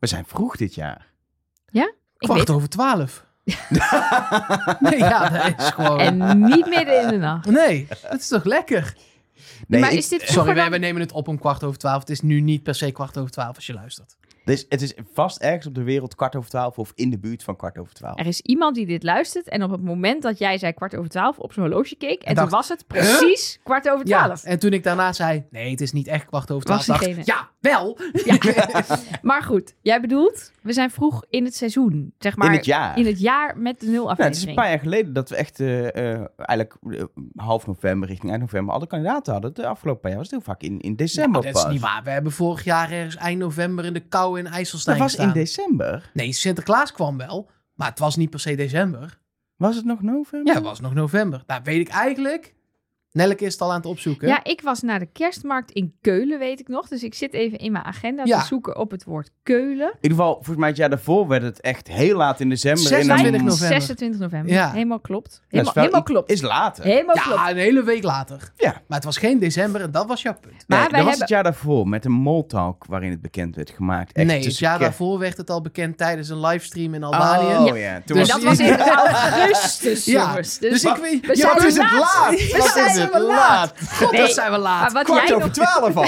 We zijn vroeg dit jaar. Ik Kwart weet, over twaalf. nee, ja, dat is gewoon... en niet midden in de nacht. Nee, dat is toch lekker? Nee, maar ik- is dit Sorry, wij, dan- wij nemen het op om kwart over twaalf. Het is nu niet per se kwart over twaalf als je luistert. Dus het is vast ergens op de wereld kwart over twaalf of in de buurt van kwart over twaalf. Er is iemand die dit luistert en op het moment dat jij zei kwart over twaalf op zijn horloge keek. En, En toen was het precies kwart over Ja, twaalf. en toen ik daarna zei, nee, het is niet echt kwart over twaalf. Was dacht, diegene- ja, wel. Ja. maar goed, jij bedoelt, we zijn vroeg in het seizoen. Zeg maar in het jaar. in het jaar met de nul Nou, het aflevering. is een paar jaar geleden dat we echt eh, eh, eigenlijk eh, half november richting eind november alle kandidaten hadden. De afgelopen paar jaar was het heel vaak in, in december Nou, dat is pas. niet waar. We hebben vorig jaar ergens eind november in de kou in IJsselstein Dat was in december. Nee, Sinterklaas kwam wel. Maar het was niet per se december. Was het nog november? Ja, het was nog november. Nou, weet ik eigenlijk. Nelleke is het al aan het opzoeken. Ja, ik was naar de kerstmarkt in Keulen, weet ik nog. Dus ik zit even in mijn agenda Ja. te zoeken op het woord Keulen. In ieder geval, volgens mij het jaar daarvoor werd het echt heel laat in december. in 26 een- november. 26 november. Ja. Helemaal klopt. Helemaal, is wel helemaal i- klopt. Is later. Helemaal klopt. Ja, een hele week later. Ja. Maar het was geen december en dat was jouw punt. Maar nee, wij dat was hebben- het jaar daarvoor met een Malltalk waarin het bekend werd gemaakt. Echt nee, het jaar kerst- daarvoor werd het al bekend tijdens een livestream in Albanië. Oh Ja. ja. Toen Dus dat was in augustus, Ja, jongens. Dus, Dus, ik weet... we Ja, zijn het laat. We Wat zijn we laat? God, Nee, wat zijn we maar laat. wat Kwart jij, over nog, twaalf al.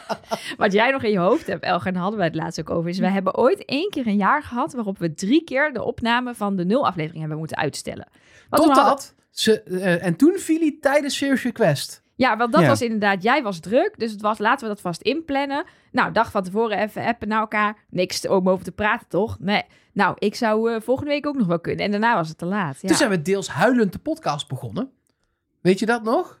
wat jij nog in je hoofd hebt, Elger, en daar hadden we het laatst ook over, is we hebben ooit één keer een jaar gehad waarop we drie keer de opname van de nul aflevering hebben moeten uitstellen. Hadden- Totdat... Ze, eh, en toen viel hij tijdens Serious Request. Ja, want dat Ja. was inderdaad, jij was druk, dus het was, laten we dat vast inplannen. Nou, dag van tevoren even appen naar elkaar. Niks om over te praten, toch? Nee. Nou, ik zou eh, volgende week ook nog wel kunnen. En daarna was het te laat. Ja. Toen zijn we deels huilend de podcast begonnen. Weet je dat nog?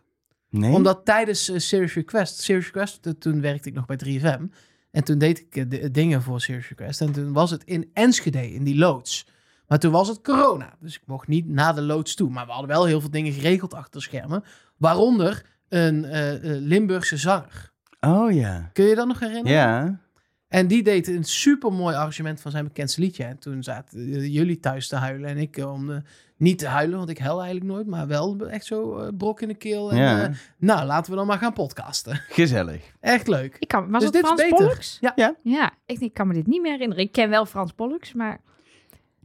Nee. Omdat tijdens eh, Serious Request... Serious Request, toen werkte ik nog bij 3FM. En toen deed ik eh, de- dingen voor Serious Request. En toen was het in Enschede, in die loods. Maar toen was het corona. Dus ik mocht niet naar de loods toe. Maar we hadden wel heel veel dingen geregeld achter de schermen. Waaronder een eh, Limburgse zanger. Oh ja. Kun je dat nog herinneren? Ja. En die deed een super mooi arrangement van zijn bekendste liedje. En toen zaten jullie thuis te huilen en ik om eh, niet te huilen, want ik huil eigenlijk nooit, maar wel echt zo eh, brok in de keel. En, Ja. eh, nou, laten we dan maar gaan podcasten. Gezellig. Echt leuk. Ik kan, was Dus het dit is Frans beter. Pollux? Ja. Ja. Ja, ik, ik kan me dit niet meer herinneren. Ik ken wel Frans Pollux, maar...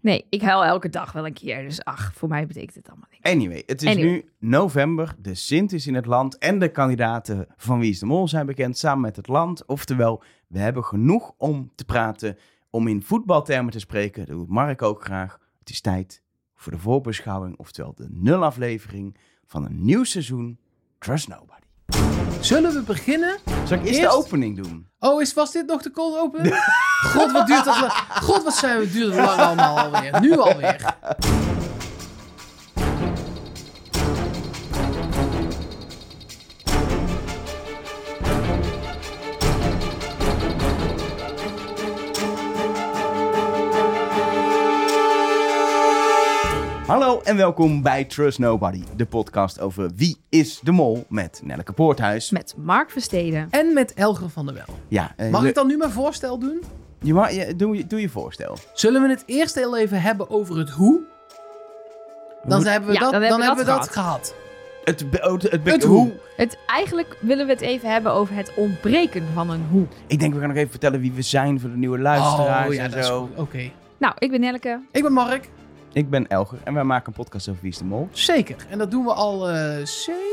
Nee, ik huil elke dag wel een keer. Dus ach, voor mij betekent het allemaal niks. Anyway, het is Anyway. nu november. De Sint is in het land. En de kandidaten van Wie is de Mol zijn bekend samen met het land. Oftewel, we hebben genoeg om te praten. Om in voetbaltermen te spreken. Dat doet Mark ook graag. Het is tijd voor de voorbeschouwing. Oftewel de nulaflevering van een nieuw seizoen. Trust Nobody. Zullen we beginnen? Zal ik eerst, Eerst? de opening doen? Oh, is, was dit nog de cold open? God, wat duurt dat lang. God, wat zijn we duurt het lang allemaal alweer. Nu alweer. Hallo en welkom bij Trust Nobody. De podcast over Wie is de Mol met Nelleke Poorthuis. Met Mark Versteden. En met Elger van der Wel. Ja, eh, Mag le- ik dan nu mijn voorstel doen? je mag, je, doe, je- doe je voorstel. Zullen we het eerst heel even hebben over het hoe? Dan Hoe- hebben we Ja, dat, dan dan hebben we dat dat gehad. Het, be- het, het, be- Het hoe. Het, eigenlijk willen we het even hebben over het ontbreken van een hoe. Ik denk we gaan nog even vertellen wie we zijn voor de nieuwe luisteraars oh ja, en dat is zo. goed. Oké. Nou, ik ben Nelleke. Ik ben Mark. Ik ben Elger en wij maken een podcast over Wie is de Mol. Zeker. En dat doen we al eh zeven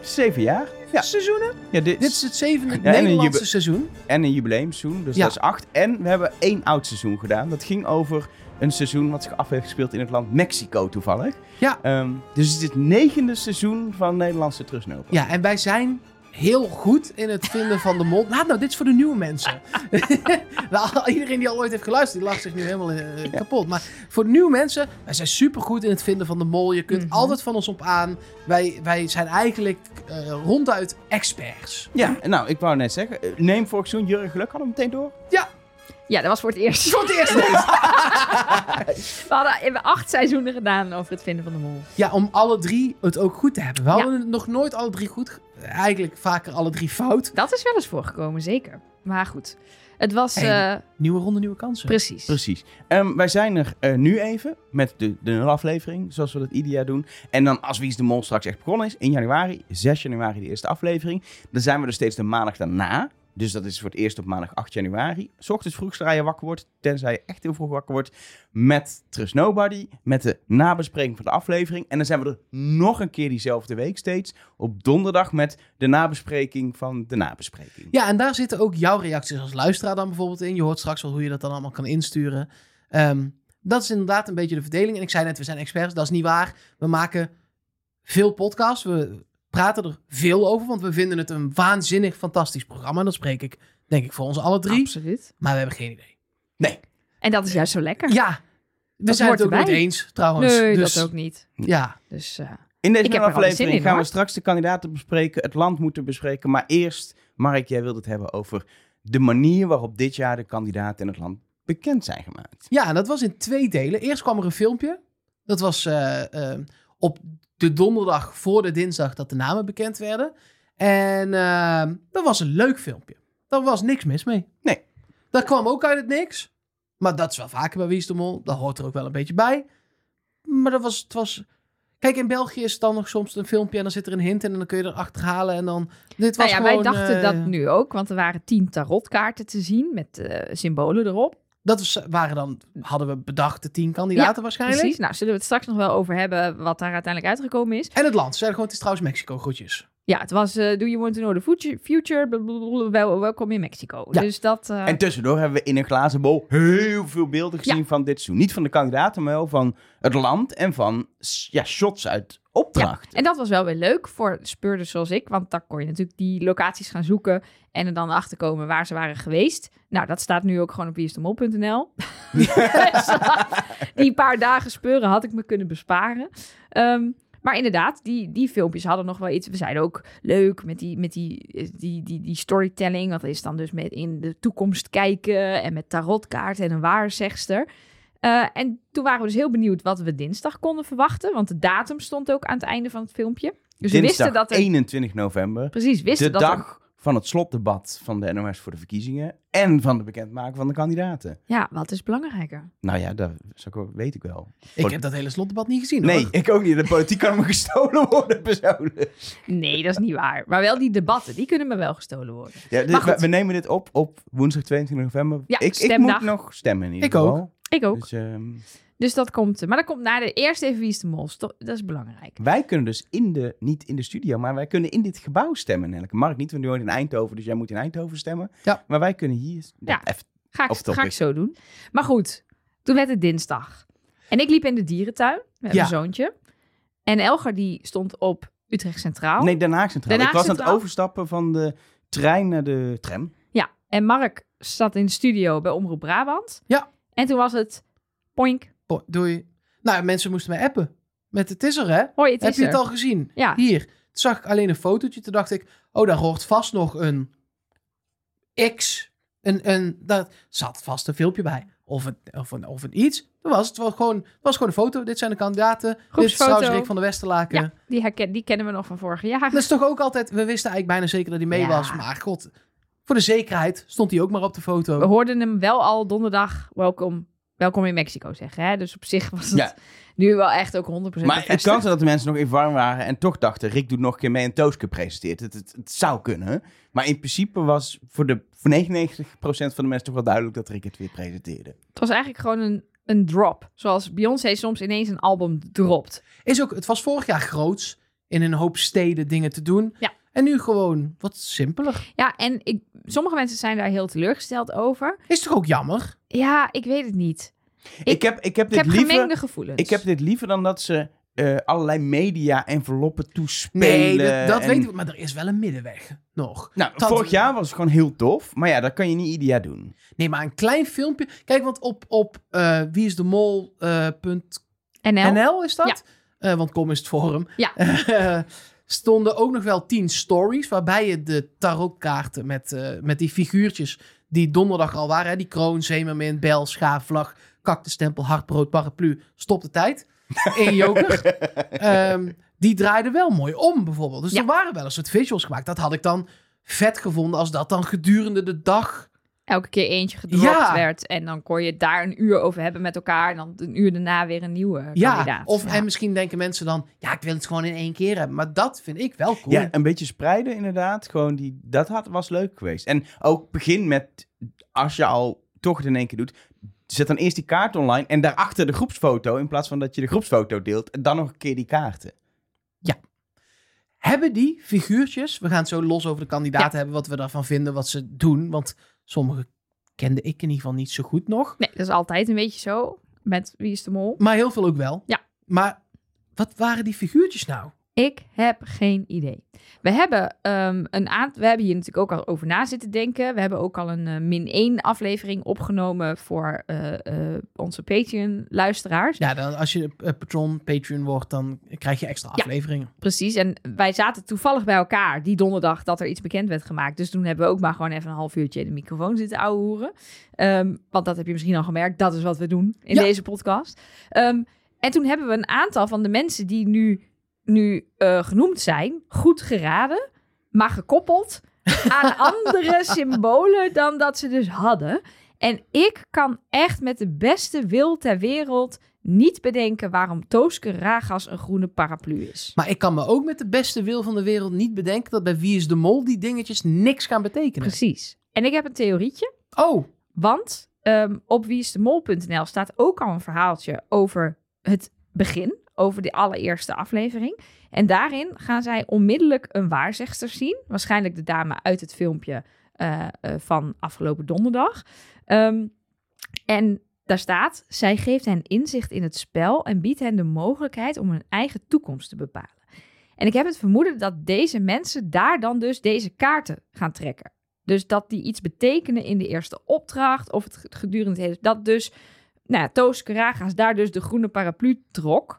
Zeven jaar. Ja, seizoenen. ja dit, Dit is het zevende en een Nederlandse seizoen. en een jubileumseizoen, dus Ja. dat is acht. En we hebben één oud seizoen gedaan. Dat ging over een seizoen wat zich af heeft gespeeld in het land Mexico toevallig. Ja. Ehm, dus het is het negende seizoen van Nederlandse Trust Nobody. Ja, en wij zijn heel goed in het vinden van de mol. Nou, nou, dit is voor de nieuwe mensen. Nou, Iedereen die al ooit heeft geluisterd, die lacht zich nu helemaal eh, kapot. Maar voor de nieuwe mensen, wij zijn super goed in het vinden van de mol. Je kunt Mhm. altijd van ons op aan. Wij, wij zijn eigenlijk eh, ronduit experts. Ja, nou, ik wou net zeggen, eh, neem vorig seizoen Jurgen Geluk hadden we meteen door. Ja, dat was voor het eerst. Voor het eerst. We hadden acht seizoenen gedaan over het vinden van de mol. Ja, om alle drie het ook goed te hebben. We Ja. hadden het nog nooit alle drie goed. Ge- Eigenlijk vaker alle drie fout. Dat is wel eens voorgekomen, zeker. Maar goed, het was Hey. eh, Nieuwe ronde, nieuwe kansen. precies. Precies. Ehm, wij zijn er eh, nu even met de, de nulaflevering, zoals we dat ieder jaar doen. En dan als Wie is de Mol straks echt begonnen is, in januari, 6 januari de eerste aflevering. Dan zijn we er steeds de maandag daarna. Dus dat is voor het eerst op maandag 8 januari. 's ochtends vroeg zodra je wakker wordt, tenzij je echt heel vroeg wakker wordt. Met Trust Nobody, met de nabespreking van de aflevering. En dan zijn we er nog een keer diezelfde week steeds. Op donderdag met de nabespreking van de nabespreking. Ja, en daar zitten ook jouw reacties als luisteraar dan bijvoorbeeld in. Je hoort straks wel hoe je dat dan allemaal kan insturen. Ehm, dat is inderdaad een beetje de verdeling. En ik zei net, we zijn experts. Dat is niet waar. We maken veel podcasts. We praten er veel over, want we vinden het een waanzinnig fantastisch programma. En dat spreek ik, denk ik, voor ons alle drie. Absoluut. Maar we hebben geen idee. En dat is juist zo lekker. Ja, we Dat zijn het ook erbij. niet eens, trouwens. nee, dus, dat ook niet. Ja, Dus eh, In deze er aflevering in, gaan we straks de kandidaten bespreken, het land moeten bespreken. Maar eerst, Mark, jij wilde het hebben over de manier waarop dit jaar de kandidaten in het land bekend zijn gemaakt. Ja, dat was in twee delen. Eerst kwam er een filmpje. Dat was eh, eh, op de donderdag voor de dinsdag dat de namen bekend werden. En eh, dat was een leuk filmpje. Daar was niks mis mee. Nee. Dat kwam ook uit het niks. Maar dat is wel vaker bij Wie is de Mol. Dat hoort er ook wel een beetje bij. Maar dat was, het was... Kijk, in België is het dan nog soms een filmpje en dan zit er een hint in en dan kun je er achterhalen en dan... Dit was nou ja, gewoon, wij dachten eh, dat nu ook, want er waren tien tarotkaarten te zien met eh, symbolen erop. Dat was, waren dan, hadden we bedacht, de tien kandidaten waarschijnlijk. Precies. Nou, zullen we het straks nog wel over hebben wat daar uiteindelijk uitgekomen is. En het land. Ze zeiden gewoon, het is trouwens Mexico, groetjes. Ja, het was eh, Do you want to know the future? wel, welkom in Mexico. Ja. Dus dat... eh, En tussendoor hebben we in een glazen bol heel veel beelden gezien Ja. van dit seizoen. Niet van de kandidaten, maar wel van het land en van ja, shots uit opdrachten. En dat was wel weer leuk voor speurders zoals ik. Want daar kon je natuurlijk die locaties gaan zoeken. En er dan achter komen waar ze waren geweest. Nou, dat staat nu ook gewoon op wieisdemol.nl. Dus, die paar dagen speuren had ik me kunnen besparen. Ehm, maar inderdaad, die, die filmpjes hadden nog wel iets. We zeiden ook leuk met die, met die, eh, die, die, die storytelling. Dat is dan dus met in de toekomst kijken. En met tarotkaarten en een waarzegster. Eh, en toen waren we dus heel benieuwd wat we dinsdag konden verwachten. Want de datum stond ook aan het einde van het filmpje. Dus we Dinsdag wisten dat er... 21 november, Precies, wisten de dat er- dag van het slotdebat van de NOS voor de verkiezingen en van de bekendmaken van de kandidaten. Ja, wat is belangrijker? Nou ja, dat zou ik wel- weet ik wel. Ik heb dat hele slotdebat niet gezien. Nee, hoor. ik ook niet. De politiek kan me gestolen worden persoonlijk. Nee, dat is niet waar. Maar wel die debatten, die kunnen me wel gestolen worden. Ja, dit- we, we nemen dit op op woensdag 22 november. Ja, ik, ik moet nog stemmen in ieder Ik ook. Ik ook. Dus, ehm, Dus dat komt... Maar dat komt na de eerste even Wie is de Mol. Dat is belangrijk. wij kunnen dus in de, niet in de studio, maar wij kunnen in dit gebouw stemmen. Elke Mark niet, want nu woont in Eindhoven, dus jij moet in Eindhoven stemmen. Ja. Maar wij kunnen hier... Ja. even- Ga ik, ga ik zo doen. Maar goed, toen werd het dinsdag. En ik liep in de dierentuin met Ja. mijn zoontje. En Elger die stond op Utrecht Centraal. Nee, Den Haag Centraal. Den ik was aan het overstappen van de trein naar de tram. Ja, en Mark zat in de studio bij Omroep Brabant. Ja. En toen was het... Poink. Doei. Nou, mensen moesten mij appen. Met het is er, hè? Hoi, het Heb is je het al gezien? Ja. Hier. Toen zag ik alleen een fotootje. Toen dacht ik, oh, daar hoort vast nog een X. Een, een, daar zat vast een filmpje bij. Of een, of een, of een iets. Dat was het. Was gewoon, was gewoon een foto. Dit zijn de kandidaten. Dit is trouwens Rick van der Westerlaken. Ja, die, herken, die kennen we nog van vorig jaar. Dat is toch ook altijd... We wisten eigenlijk bijna zeker dat hij mee Ja. was. Maar god, voor de zekerheid stond hij ook maar op de foto. We hoorden hem wel al donderdag welkom, welkom in Mexico zeggen. Hè? Dus op zich was het Ja. nu wel echt ook 100% Maar het kan zijn dat de mensen nog even warm waren en toch dachten, Rick doet nog een keer mee en Tooske presenteert. Het, het, het zou kunnen. Maar in principe was voor, de, voor 99% van de mensen toch wel duidelijk dat Rick het weer presenteerde. Het was eigenlijk gewoon een, een drop. Zoals Beyoncé soms ineens een album dropt. Is ook, het was vorig jaar groots. In een hoop steden dingen te doen. Ja. En nu gewoon wat simpeler. Ja, en ik, sommige mensen zijn daar heel teleurgesteld over. Is toch ook jammer? Ja, ik weet het niet. Ik, Ik- heb, ik heb Ik dit heb liever... gemengde gevoelens. Ik heb dit liever dan dat ze eh, allerlei media-enveloppen toespelen. Nee, dat, dat en- weet ik. Maar er is wel een middenweg nog. Nou, Dat- vorig jaar was het gewoon heel tof. Maar ja, dat kan je niet ieder jaar doen. Nee, maar een klein filmpje. Kijk, want op, op eh wieisdemol.nl NL. is dat? Eh, want kom is het forum. Ja. Stonden ook nog wel tien stories. Waarbij je de tarotkaarten met, eh, met die figuurtjes. die donderdag al waren. Hè, die kroon, zeemermin, bel, schaaf, vlag, kaktenstempel, hartbrood, paraplu. Stop de tijd. In joker. Ehm, die draaiden wel mooi om, bijvoorbeeld. Dus Ja. er waren wel een soort visuals gemaakt. Dat had ik dan vet gevonden als dat dan gedurende de dag elke keer eentje gedropt Ja. werd. En dan kon je het daar een uur over hebben met elkaar. En dan een uur daarna weer een nieuwe Ja, kandidaat. of, Ja. en misschien denken mensen dan, ja, ik wil het gewoon in één keer hebben. Maar dat vind ik wel cool. Ja, een beetje spreiden inderdaad. Gewoon die, dat had, was leuk geweest. En ook begin met, als je al toch het in één keer doet, zet dan eerst die kaart online en daarachter de groepsfoto. In plaats van dat je de groepsfoto deelt en dan nog een keer die kaarten. Hebben die figuurtjes, we gaan het zo los over de kandidaten hebben, wat we daarvan vinden, wat ze doen. Want sommige kende ik in ieder geval niet zo goed nog. Nee, dat is altijd een beetje zo. Met Wie is de Mol? Maar heel veel ook wel. Ja. Maar wat waren die figuurtjes nou? Ik heb geen idee. We hebben, ehm, een aantal, we hebben hier natuurlijk ook al over na zitten denken. We hebben ook al een eh, min 1 aflevering opgenomen voor eh, eh, onze Patreon-luisteraars. Ja, dan, als je patron, Patreon wordt, dan krijg je extra Ja. afleveringen. Precies. En wij zaten toevallig bij elkaar die donderdag dat er iets bekend werd gemaakt. Dus toen hebben we ook maar gewoon even een half uurtje in de microfoon zitten ouwehoeren. Ehm want dat heb je misschien al gemerkt. Dat is wat we doen in Ja. deze podcast. Ehm, en toen hebben we een aantal van de mensen die nu, nu eh, genoemd zijn, goed geraden. Maar gekoppeld aan andere symbolen dan dat ze dus hadden. En ik kan echt met de beste wil ter wereld niet bedenken waarom Tooske Ragas een groene paraplu is. Maar ik kan me ook met de beste wil van de wereld niet bedenken dat bij Wie is de Mol die dingetjes niks gaan betekenen. Precies. En ik heb een theorietje, Oh, want ehm, op wieisdemol.nl staat ook al een verhaaltje over het begin, over de allereerste aflevering. En daarin gaan zij onmiddellijk een waarzegster zien, waarschijnlijk de dame uit het filmpje eh, eh, van afgelopen donderdag. Ehm, en daar staat, zij geeft hen inzicht in het spel en biedt hen de mogelijkheid om hun eigen toekomst te bepalen. En ik heb het vermoeden dat deze mensen daar dan dus deze kaarten gaan trekken. Dus dat die iets betekenen in de eerste opdracht of het gedurende het hele... Dat dus, nou ja, Toos Karagas daar dus de groene paraplu trok.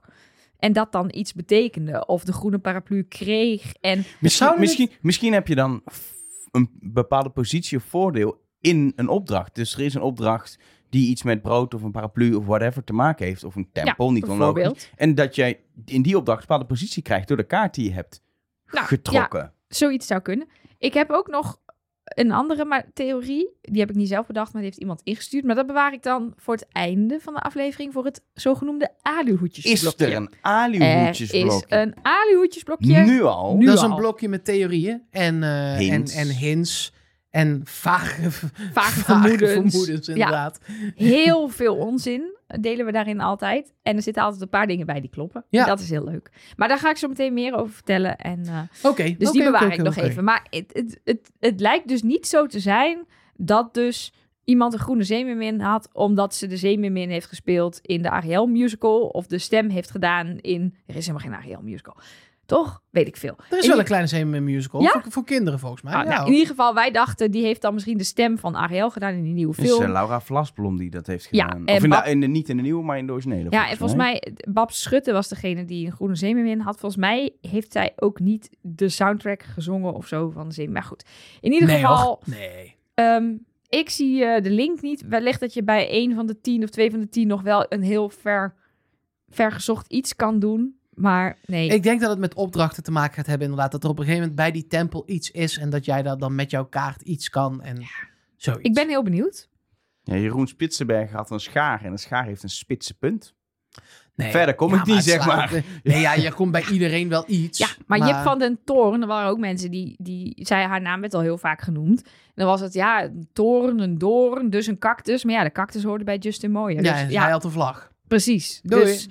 En dat dan iets betekende. Of de groene paraplu kreeg. En Misschien, misschien, heb je dan een bepaalde positie of voordeel in een opdracht. Dus er is een opdracht die iets met brood of een paraplu of whatever te maken heeft. Of een tempel, niet onlogisch. En dat jij in die opdracht een bepaalde positie krijgt door de kaart die je hebt Nou, getrokken. Zoiets zou kunnen. Ik heb ook nog een andere maar, theorie. Die heb ik niet zelf bedacht, maar die heeft iemand ingestuurd. Maar dat bewaar ik dan voor het einde van de aflevering. Voor het zogenoemde aluhoedjesblokje. Is er een Er is aluhoedjesblokje? een aluhoedjesblokje. Nu al? Nu dat is al. een blokje met theorieën en, eh, en, Hints. en hints en vage, vage, vermoedens. vermoedens, Ja. inderdaad. Heel veel onzin delen we daarin altijd. En er zitten altijd een paar dingen bij die kloppen. Ja. Dat is heel leuk. Maar daar ga ik zo meteen meer over vertellen. En, Oké, dus die bewaar ik nog even. Maar het, het, het, het lijkt dus niet zo te zijn dat dus iemand een groene zeemermin had... omdat ze de zeemermin heeft gespeeld in de Ariel musical... of de stem heeft gedaan in... Er is helemaal geen Ariel musical. Toch? Weet ik veel. Er is In wel een kleine zeemermin musical Ja? voor, voor kinderen volgens mij. Ah, ja, nou, in ieder geval, wij dachten... die heeft dan misschien de stem van Ariel gedaan in die nieuwe Het is film. eh, Laura Vlasblom die dat heeft Ja, gedaan. en of in de, Bab- in de- niet in de nieuwe, maar in de originele. Ja, en volgens mij, Bab Schutte was degene die een groene zeemermin had. Volgens mij heeft zij ook niet de soundtrack gezongen of zo van de zin. Maar goed, in ieder nee, geval. Nee. ehm, ik zie eh, de link niet. Wellicht dat je bij één van de tien of twee van de tien nog wel een heel ver, vergezocht iets kan doen. Maar nee, Ik denk dat het met opdrachten te maken gaat hebben inderdaad. Dat er op een gegeven moment bij die tempel iets is en dat jij daar dan met jouw kaart iets kan en zoiets. ik ben heel benieuwd. Ja, Jeroen Spitsenberg had een schaar en een schaar heeft een spitse punt. Nee. Verder kom ik niet, zeg maar. Nee, ja, je komt bij iedereen wel iets. Ja, maar, Jip van den Toorn, er waren ook mensen die, die zei haar naam werd al heel vaak genoemd. En dan was het ja, een toorn, een doorn, dus een cactus. Maar ja, de cactus hoorde bij Justin Mooijer. Ja, dus, en ja, hij had een vlag. precies. Doei. Dus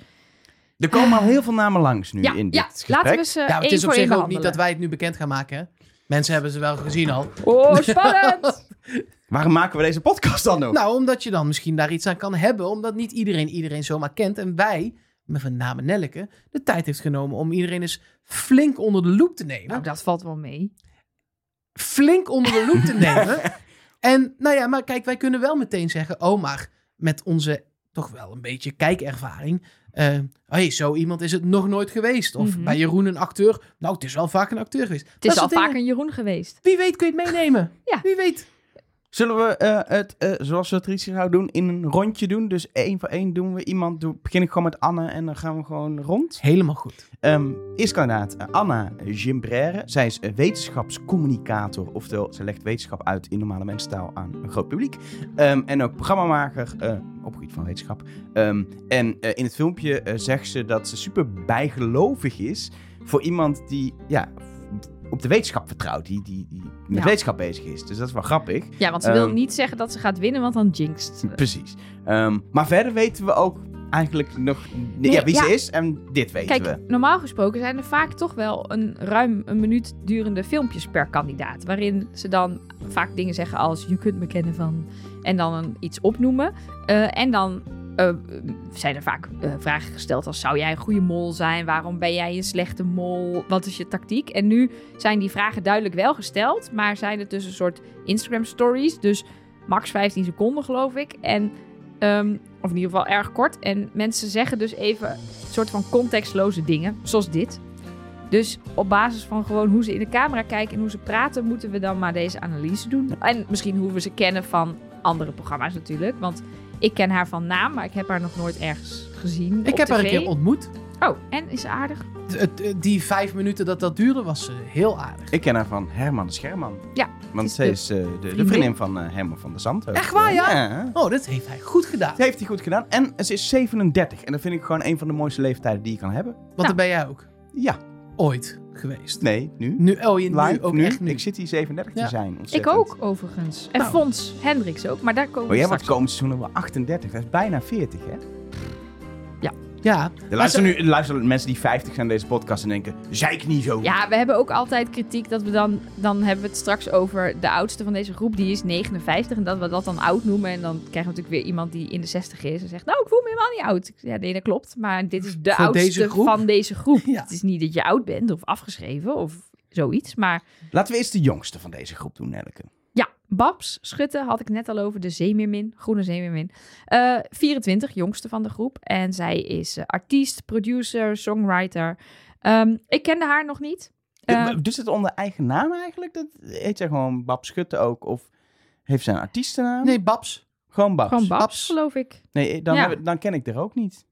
Er komen al heel veel namen langs nu ja, in dit ja gesprek. laten we ze Ja, het één is op zich ook niet dat wij het nu bekend gaan maken. Hè? Mensen hebben ze wel gezien al. Oh, spannend! Waarom maken we deze podcast dan nog? Nou, omdat je dan misschien daar iets aan kan hebben. Omdat niet iedereen iedereen zomaar kent. En wij, met van name Nelleke, de tijd heeft genomen om iedereen eens flink onder de loep te nemen. nou, dat valt wel mee. flink onder de loep te nemen. En nou ja, maar kijk, wij kunnen wel meteen zeggen, oh, maar met onze toch wel een beetje kijkervaring. Eh hey, zo iemand is het nog nooit geweest. Of Mhm. bij Jeroen een acteur. Nou, het is wel vaak een acteur geweest. Het is al dingen. vaak een Jeroen geweest. Wie weet kun je het meenemen. Ja. Wie weet. Zullen we eh, het, eh, zoals we traditie zouden doen, in een rondje doen? Dus één voor één doen we iemand. Doe, begin ik gewoon met Anne en dan gaan we gewoon rond. Helemaal goed. Ehm eerst kandidaat Anna Gimbrère. Zij is eh, wetenschapscommunicator. Oftewel, ze legt wetenschap uit in normale mensentaal aan een groot publiek. Ehm, en ook programmamaker eh, op het gebied van wetenschap. Ehm, en in het filmpje zegt ze dat ze super bijgelovig is voor iemand die ja, op de wetenschap vertrouwt. Die, die, die met Ja. wetenschap bezig is. Dus dat is wel grappig. Ja, want ze wil Ehm, niet zeggen dat ze gaat winnen, want dan jinxt. Precies. Ehm, maar verder weten we ook eigenlijk nog Nee, ja, wie ja. ze is. En dit weten Kijk, we. normaal gesproken zijn er vaak toch wel een ruim een minuut durende filmpjes per kandidaat. Waarin ze dan vaak dingen zeggen als je kunt me kennen van. En dan een, iets opnoemen. Eh, en dan eh, zijn er vaak eh, vragen gesteld als zou jij een goede mol zijn? Waarom ben jij een slechte mol? Wat is je tactiek? En nu zijn die vragen duidelijk wel gesteld. Maar zijn het dus een soort Instagram stories. Dus max 15 seconden geloof ik. En, ehm, of in ieder geval erg kort. En mensen zeggen dus even een soort van contextloze dingen, zoals dit. Dus op basis van gewoon hoe ze in de camera kijken en hoe ze praten, moeten we dan maar deze analyse doen. En misschien hoe we ze kennen van andere programma's natuurlijk. Want ik ken haar van naam, maar ik heb haar nog nooit ergens gezien. Ik op heb haar een keer ontmoet. Oh, en is ze aardig? Die vijf minuten dat dat duurde, was heel aardig. Ik ken haar van Herman de Scherman. Ja, Want is zij de is eh, de, de vriendin. van eh, Herman van der Zand. ook. Echt waar, ja? Ja. Oh, dat heeft hij goed gedaan. Dat heeft hij goed gedaan. En ze is 37. En dat vind ik gewoon een van de mooiste leeftijden die je kan hebben. Want Nou. dan ben jij ook Ja. ooit geweest. Nee, nu. Nu, oh, je nu ook nu. echt nu. Ik zit hier 37 Ja. te zijn. ik ook overigens. En Nou. Fons Hendricks ook, maar daar komen Oh, we jij wordt komend seizoen wel 38. Dat is bijna 40, hè? Ja, Er luisteren nu er luisteren mensen die 50 zijn naar deze podcast en denken... Zeik niet zo. Ja, we hebben ook altijd kritiek dat we dan... Dan hebben we het straks over de oudste van deze groep. Die is 59 en dat we dat dan oud noemen. En dan krijgen we natuurlijk weer iemand die in de 60 is. En zegt, nou, ik voel me helemaal niet oud. Ja, nee, dat klopt. Maar dit is de oudste deze van deze groep. Ja. Het is niet dat je oud bent of afgeschreven of zoiets. Maar Laten we eerst de jongste van deze groep doen, Nelke. Babs Schutte had ik net al over. De zeemeermin, groene zeemeermin. Eh 24, jongste van de groep. En zij is eh, artiest, producer, songwriter. Ehm, ik kende haar nog niet. Doet ze het onder eigen naam eigenlijk? Dat heet zij gewoon Bab Schutte ook? Of heeft zij een artiestennaam? nee, Babs. Gewoon Babs. Gewoon Babs, Babs. geloof ik. Nee, dan, Ja. dan ken ik er ook niet.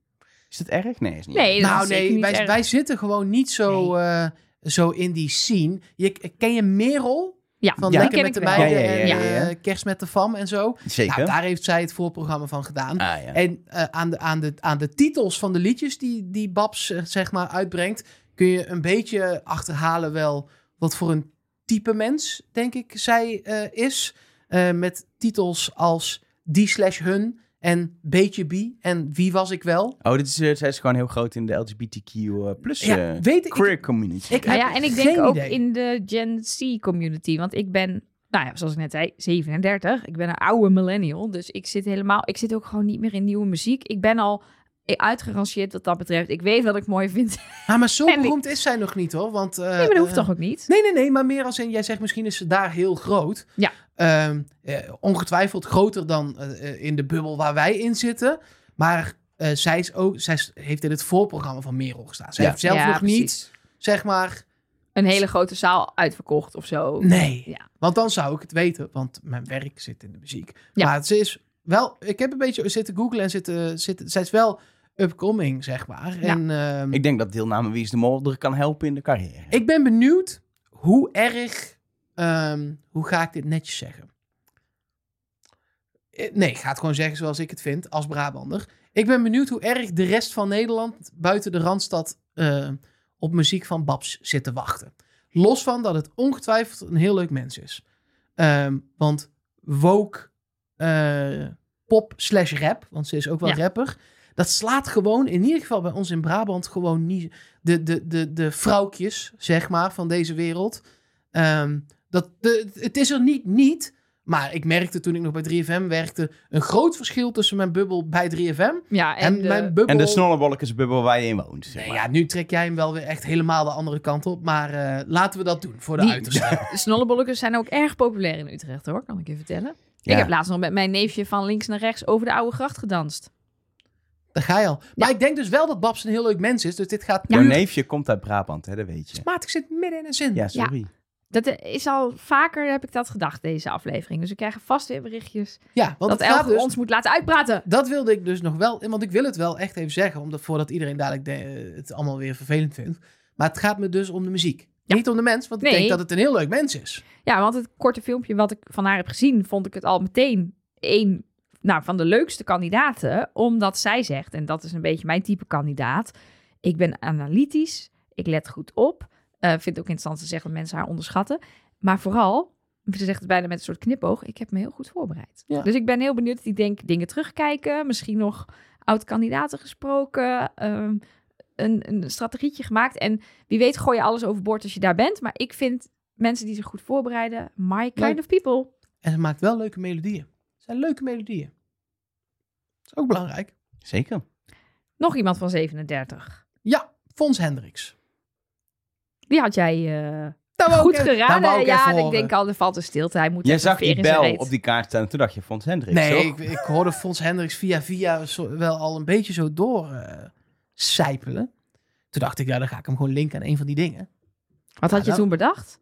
Is dat erg? Nee, is niet Nee, Nou nee, niet wij, erg. wij zitten gewoon niet zo, eh, zo in die scene. Je, ken je Merel? Ja, Van Ja. Lekker ken met ik de meiden Ja, ja, ja, en ja, ja. eh, Kerst met de fam en zo. Zeker. Nou, daar heeft zij het voorprogramma van gedaan. Ah, ja. En eh, aan, de, aan, de, aan de titels van de liedjes die, die Babs eh, zeg maar uitbrengt, kun je een beetje achterhalen wel wat voor een type mens, denk ik, zij eh, is. Eh, met titels als die slash hun en beetje bi en wie was ik wel. Oh, dit is, eh, zij is gewoon heel groot in de LGBTQ eh, plus Ja, eh, weet ik. queer community. ik- Nou heb ja, en ik denk ook in de Gen Z community. Want ik ben, nou ja, zoals ik net zei, 37. Ik ben een oude millennial. Dus ik zit helemaal, ik zit ook gewoon niet meer in nieuwe muziek. Ik ben al uitgerangeerd wat dat betreft. Ik weet wat ik mooi vind. Ah, maar zo ik- beroemd is zij nog niet hoor. Want, eh, nee, maar dat hoeft eh, toch ook niet? Nee, nee, nee, maar meer als in, jij zegt misschien is ze daar heel groot. Ja. Ehm, eh, ongetwijfeld groter dan eh, eh, in de bubbel waar wij in zitten. Maar eh, zij, is ook, zij heeft in het voorprogramma van Merel gestaan. Zij Ja. heeft zelf Ja, nog precies. niet, zeg maar, Een hele grote zaal uitverkocht of zo. nee. Ja. Want dan zou ik het weten, want mijn werk zit in de muziek. Ja. Maar ze is wel, ik heb een beetje zitten googlen en zitten, zitten zij is wel upcoming, zeg maar. Ja. En ehm, Ik denk dat deelname Wie is de Mol er kan helpen in de carrière. Ik ben benieuwd hoe erg. ehm, hoe ga ik dit netjes zeggen? Eh, Nee, ik ga het gewoon zeggen zoals ik het vind als Brabander. Ik ben benieuwd hoe erg de rest van Nederland buiten de randstad eh, op muziek van Babs zit te wachten. Los van dat het ongetwijfeld een heel leuk mens is. Ehm, want woke eh, pop slash rap, want ze is ook wel Ja. rapper. Dat slaat gewoon, in ieder geval bij ons in Brabant, gewoon niet. De, de, de, de vrouwtjes, zeg maar, van deze wereld. Ehm, dat, de, het is er niet, niet. Maar ik merkte toen ik nog bij 3FM werkte. een groot verschil tussen mijn bubbel bij 3FM. Ja, En, en, de- mijn bubbel. En de snollebolletjesbubbel waar je in woont. Zeg Nee, maar. ja, nu trek jij hem wel weer echt helemaal de andere kant op. Maar eh, laten we dat doen voor de Die- uiterste. de snollebolletjes zijn ook erg populair in Utrecht hoor, kan ik je vertellen. Ja. Ik heb laatst nog met mijn neefje van links naar rechts over de oude gracht gedanst. Daar ga je al. Maar ik denk dus wel dat Babs een heel leuk mens is. Dus dit gaat Jouw nu... neefje komt uit Brabant, hè, dat weet je. Maat, ik zit midden in een zin. Ja, sorry. Dat is al vaker, heb ik dat gedacht, deze aflevering. Dus we krijgen vast weer berichtjes Ja, want dat Elger dus... ons moet laten uitpraten. Dat wilde ik dus nog wel, want ik wil het wel echt even zeggen, omdat voordat iedereen dadelijk de- het allemaal weer vervelend vindt. Maar het gaat me dus om de muziek. Ja. Niet om de mens, want ik Nee. denk dat het een heel leuk mens is. Ja, want het korte filmpje wat ik van haar heb gezien, vond ik het al meteen een nou, van de leukste kandidaten. Omdat zij zegt, en dat is een beetje mijn type kandidaat. Ik ben analytisch, ik let goed op. Eh vind ook interessant te zeggen dat mensen haar onderschatten. Maar vooral, ze zegt het bijna met een soort knipoog, ik heb me heel goed voorbereid. Ja. Dus ik ben heel benieuwd. Ik denk dingen terugkijken, misschien nog oud-kandidaten gesproken, ehm, een, een strategietje gemaakt. En wie weet gooi je alles overboord als je daar bent. Maar ik vind mensen die zich goed voorbereiden, my kind Leuk. of people. En ze maakt wel leuke melodieën. Het zijn leuke melodieën. Dat is ook belangrijk. Zeker. Nog iemand van 37. Ja, Fons Hendricks. Die had jij eh, wou goed geraden. ik Ja, ik denk al, er valt een stilte. Hij moet Jij zag die bel op die kaart staan. Toen dacht je Fons Hendricks, Nee, ik, ik hoorde Fons Hendricks via via zo, wel al een beetje zo door eh sijpelen. Toen dacht ik, ja, dan ga ik hem gewoon linken aan een van die dingen. Wat had je toen bedacht?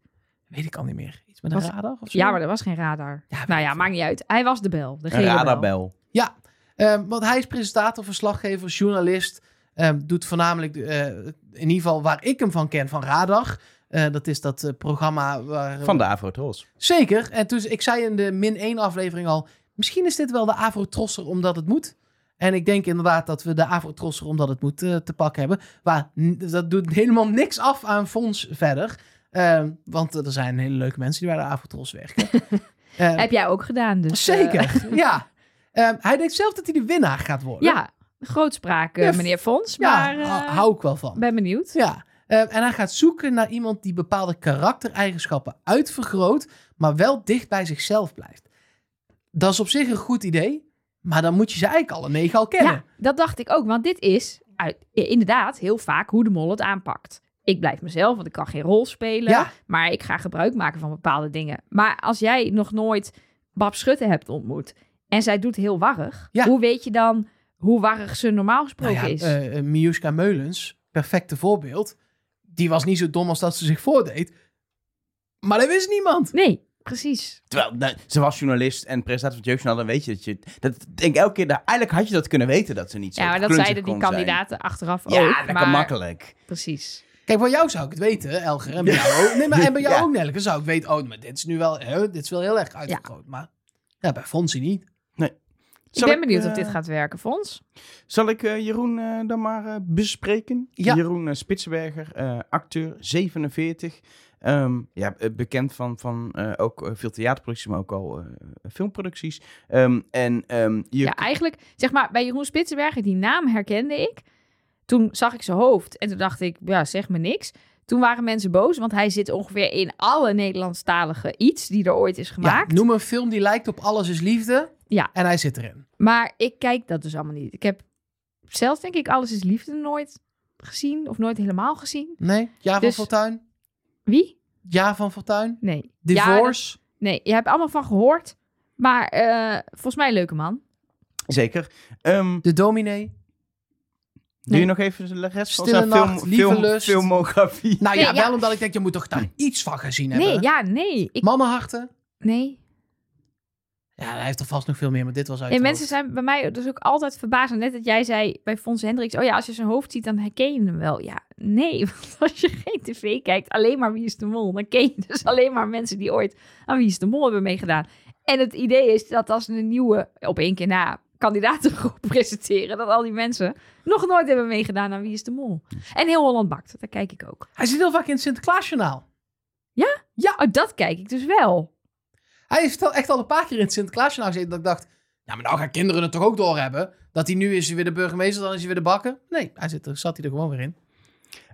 Weet ik al niet meer. Iets met een Was- radar of zo? Ja, maar er was geen radar. Ja, nou ja, maakt niet uit. Hij was de bel. De Een radarbel. Ja, eh, want hij is presentator, verslaggever, journalist. eh, doet voornamelijk, eh, in ieder geval waar ik hem van ken, van Radar. Eh, dat is dat eh, programma waar... Van de Afro-Tros. Zeker. En toen, ik zei in de min 1 aflevering al... Misschien is dit wel de Avro-trosser omdat het moet. En ik denk inderdaad dat we de Avro-trosser omdat het moet te pakken hebben. Maar n- dat doet helemaal niks af aan Fons verder. Eh, want er zijn hele leuke mensen die bij de Avro-tros werken. Eh, Heb jij ook gedaan. Dus, eh, zeker, ja. Eh, hij denkt zelf dat hij de winnaar gaat worden. ja, grootspraak, eh, f- meneer Fons. Ja, maar eh, hou- ik wel van. ben benieuwd. Ja, eh, en hij gaat zoeken naar iemand die bepaalde karaktereigenschappen uitvergroot, maar wel dicht bij zichzelf blijft. Dat is op zich een goed idee, maar dan moet je ze eigenlijk alle negen al kennen. Ja, dat dacht ik ook. Want dit is uit, inderdaad heel vaak hoe de mol het aanpakt. Ik blijf mezelf, want ik kan geen rol spelen. Ja. Maar ik ga gebruik maken van bepaalde dingen. Maar als jij nog nooit Bab Schutte hebt ontmoet... en zij doet heel warrig... Ja. hoe weet je dan hoe warrig ze normaal gesproken Nou ja, is? eh, eh, Miuska Meulens, perfecte voorbeeld. Die was niet zo dom als dat ze zich voordeed. Maar dat wist niemand. Nee, precies. Terwijl, nou, ze was journalist en presentator van het Jeugdjournaal. Dan weet je dat je... Dat denk ik elke keer... nou, eigenlijk had je dat kunnen weten dat ze niet zo Ja, maar dat zeiden die zijn. kandidaten achteraf Ja, ook. lekker maar, makkelijk. Precies. Kijk, bij jou zou ik het weten, Elger. En bij jou ook. Nee, maar en bij jou Ja. ook, Nelke, zou ik weten... Oh, maar dit is nu wel, hè, dit is wel heel erg uitvergroot. Maar ja, bij Fonsie niet. Ik Zal ben benieuwd eh, of dit gaat werken, Fons. Zal ik eh, Jeroen eh, dan maar eh, bespreken? Ja. Jeroen eh, Spitsberger, eh, acteur, 47. Ehm, ja, eh, bekend van, van eh, ook eh, veel theaterproducties, maar ook al eh, filmproducties. Ehm, en ehm, je, Ja, eigenlijk, zeg maar, bij Jeroen Spitsenberger, die naam herkende ik. Toen zag ik zijn hoofd en toen dacht ik, ja, zeg me niks. Toen waren mensen boos, want hij zit ongeveer in alle Nederlandstalige iets die er ooit is Ja, gemaakt. noem een film die lijkt op Alles is Liefde. Ja. En hij zit erin. Maar ik kijk dat dus allemaal niet. Ik heb zelfs, denk ik, Alles is Liefde nooit gezien of nooit helemaal gezien. Nee? Ja Dus- van Fortuin? Wie? Ja van Fortuin? Nee. Ja, Divorce? dat- nee, je hebt allemaal van gehoord. Maar eh, volgens mij een leuke man. Zeker. Ehm, De Dominee? Doe Nee. je nog even de rest van zijn Nacht, film, film, Lust. filmografie? Nou Nee, ja, ja. wel omdat ik denk, je moet toch daar iets van gezien hebben. Nee, ja, nee. Ik, Mannenharten? nee. Ja, hij heeft er vast nog veel meer, maar dit was uit Nee, het mensen zijn bij mij dus ook altijd verbaasd. Net dat jij zei bij Fons Hendricks... oh ja, als je zijn hoofd ziet, dan herken je hem wel. Ja, nee, want als je geen tv kijkt... alleen maar Wie is de Mol... dan ken je dus alleen maar mensen die ooit aan Wie is de Mol hebben meegedaan. En het idee is dat als een nieuwe, op één keer na... kandidatengroep presenteren... dat al die mensen nog nooit hebben meegedaan aan Wie is de Mol. En Heel Holland Bakt, daar kijk ik ook. Hij zit heel vaak in het Sinterklaasjournaal. Oh, dat kijk ik dus wel. Hij heeft al, echt al een paar keer in het Sinterklaasjournaal gezeten dat ik dacht... Ja, maar nou gaan kinderen het toch ook doorhebben? Dat hij nu is weer de burgemeester, dan is hij weer de bakker? Nee, hij zit er, zat hij er gewoon weer in.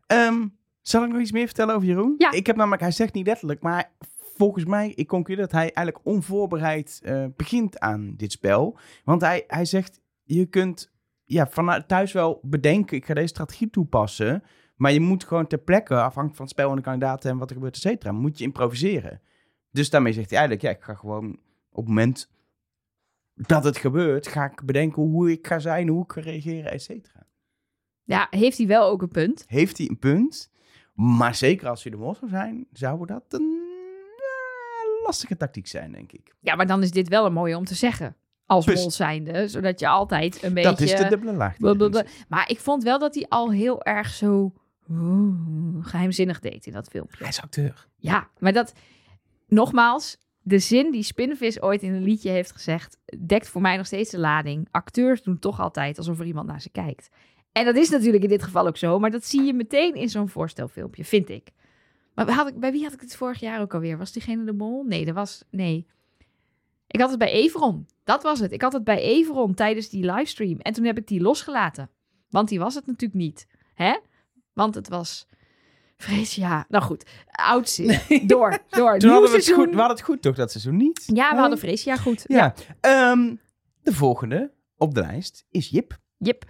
Ehm, zal ik nog iets meer vertellen over Jeroen? Ja. Ik heb namelijk, hij zegt niet letterlijk, maar volgens mij, ik concludeer dat hij eigenlijk onvoorbereid eh, begint aan dit spel. Want hij, hij zegt, je kunt ja, vanuit thuis wel bedenken, ik ga deze strategie toepassen. Maar je moet gewoon ter plekke, afhankelijk van het spel en de kandidaten en wat er gebeurt, et cetera, moet je improviseren. Dus daarmee zegt hij eigenlijk, ja, ik ga gewoon op het moment dat het gebeurt, ga ik bedenken hoe ik ga zijn, hoe ik ga reageren, et cetera. Ja, heeft hij wel ook een punt. Heeft hij een punt? Maar zeker als hij de mol zou zijn, zou dat een lastige tactiek zijn, denk ik. Ja, maar dan is dit wel een mooie om te zeggen. Als mol zijnde, zodat je altijd een beetje... Dat is de dubbele laag. Blablabla. Maar ik vond wel dat hij al heel erg zo oeh, geheimzinnig deed in dat filmpje. Hij is acteur. Ja, maar dat... Nogmaals, de zin die Spinvis ooit in een liedje heeft gezegd... dekt voor mij nog steeds de lading. Acteurs doen toch altijd alsof er iemand naar ze kijkt. En dat is natuurlijk in dit geval ook zo. Maar dat zie je meteen in zo'n voorstelfilmpje, vind ik. Maar had ik, bij wie had ik het vorig jaar ook alweer? Was diegene de mol? Nee, dat was... Nee. Ik had het bij Everon. Dat was het. Ik had het bij Everon tijdens die livestream. En toen heb ik die losgelaten. Want die was het natuurlijk niet. Hè? Want het was... Vrees, ja. Nou goed. Oud Door, door. Toen hadden we het goed. We hadden het goed toch, dat seizoen niet? Ja, we Nee? hadden Freesia goed. Ja. Ehm, de volgende op de lijst is Jip. Jip.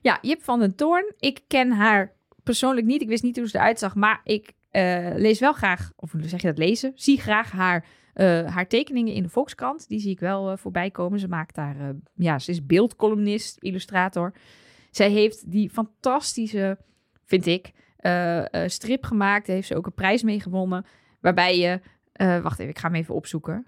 Ja, Jip van den Toorn. Ik ken haar persoonlijk niet. Ik wist niet hoe ze eruit zag. Maar ik eh, lees wel graag, of hoe zeg je dat lezen? Zie graag haar, eh, haar tekeningen in de Volkskrant. Die zie ik wel eh, voorbij komen. Ze maakt daar, eh, ja, ze is beeldcolumnist, illustrator. Zij heeft die fantastische, vind ik, strip gemaakt. Daar heeft ze ook een prijs mee gewonnen. Waarbij je, wacht even, ik ga hem even opzoeken.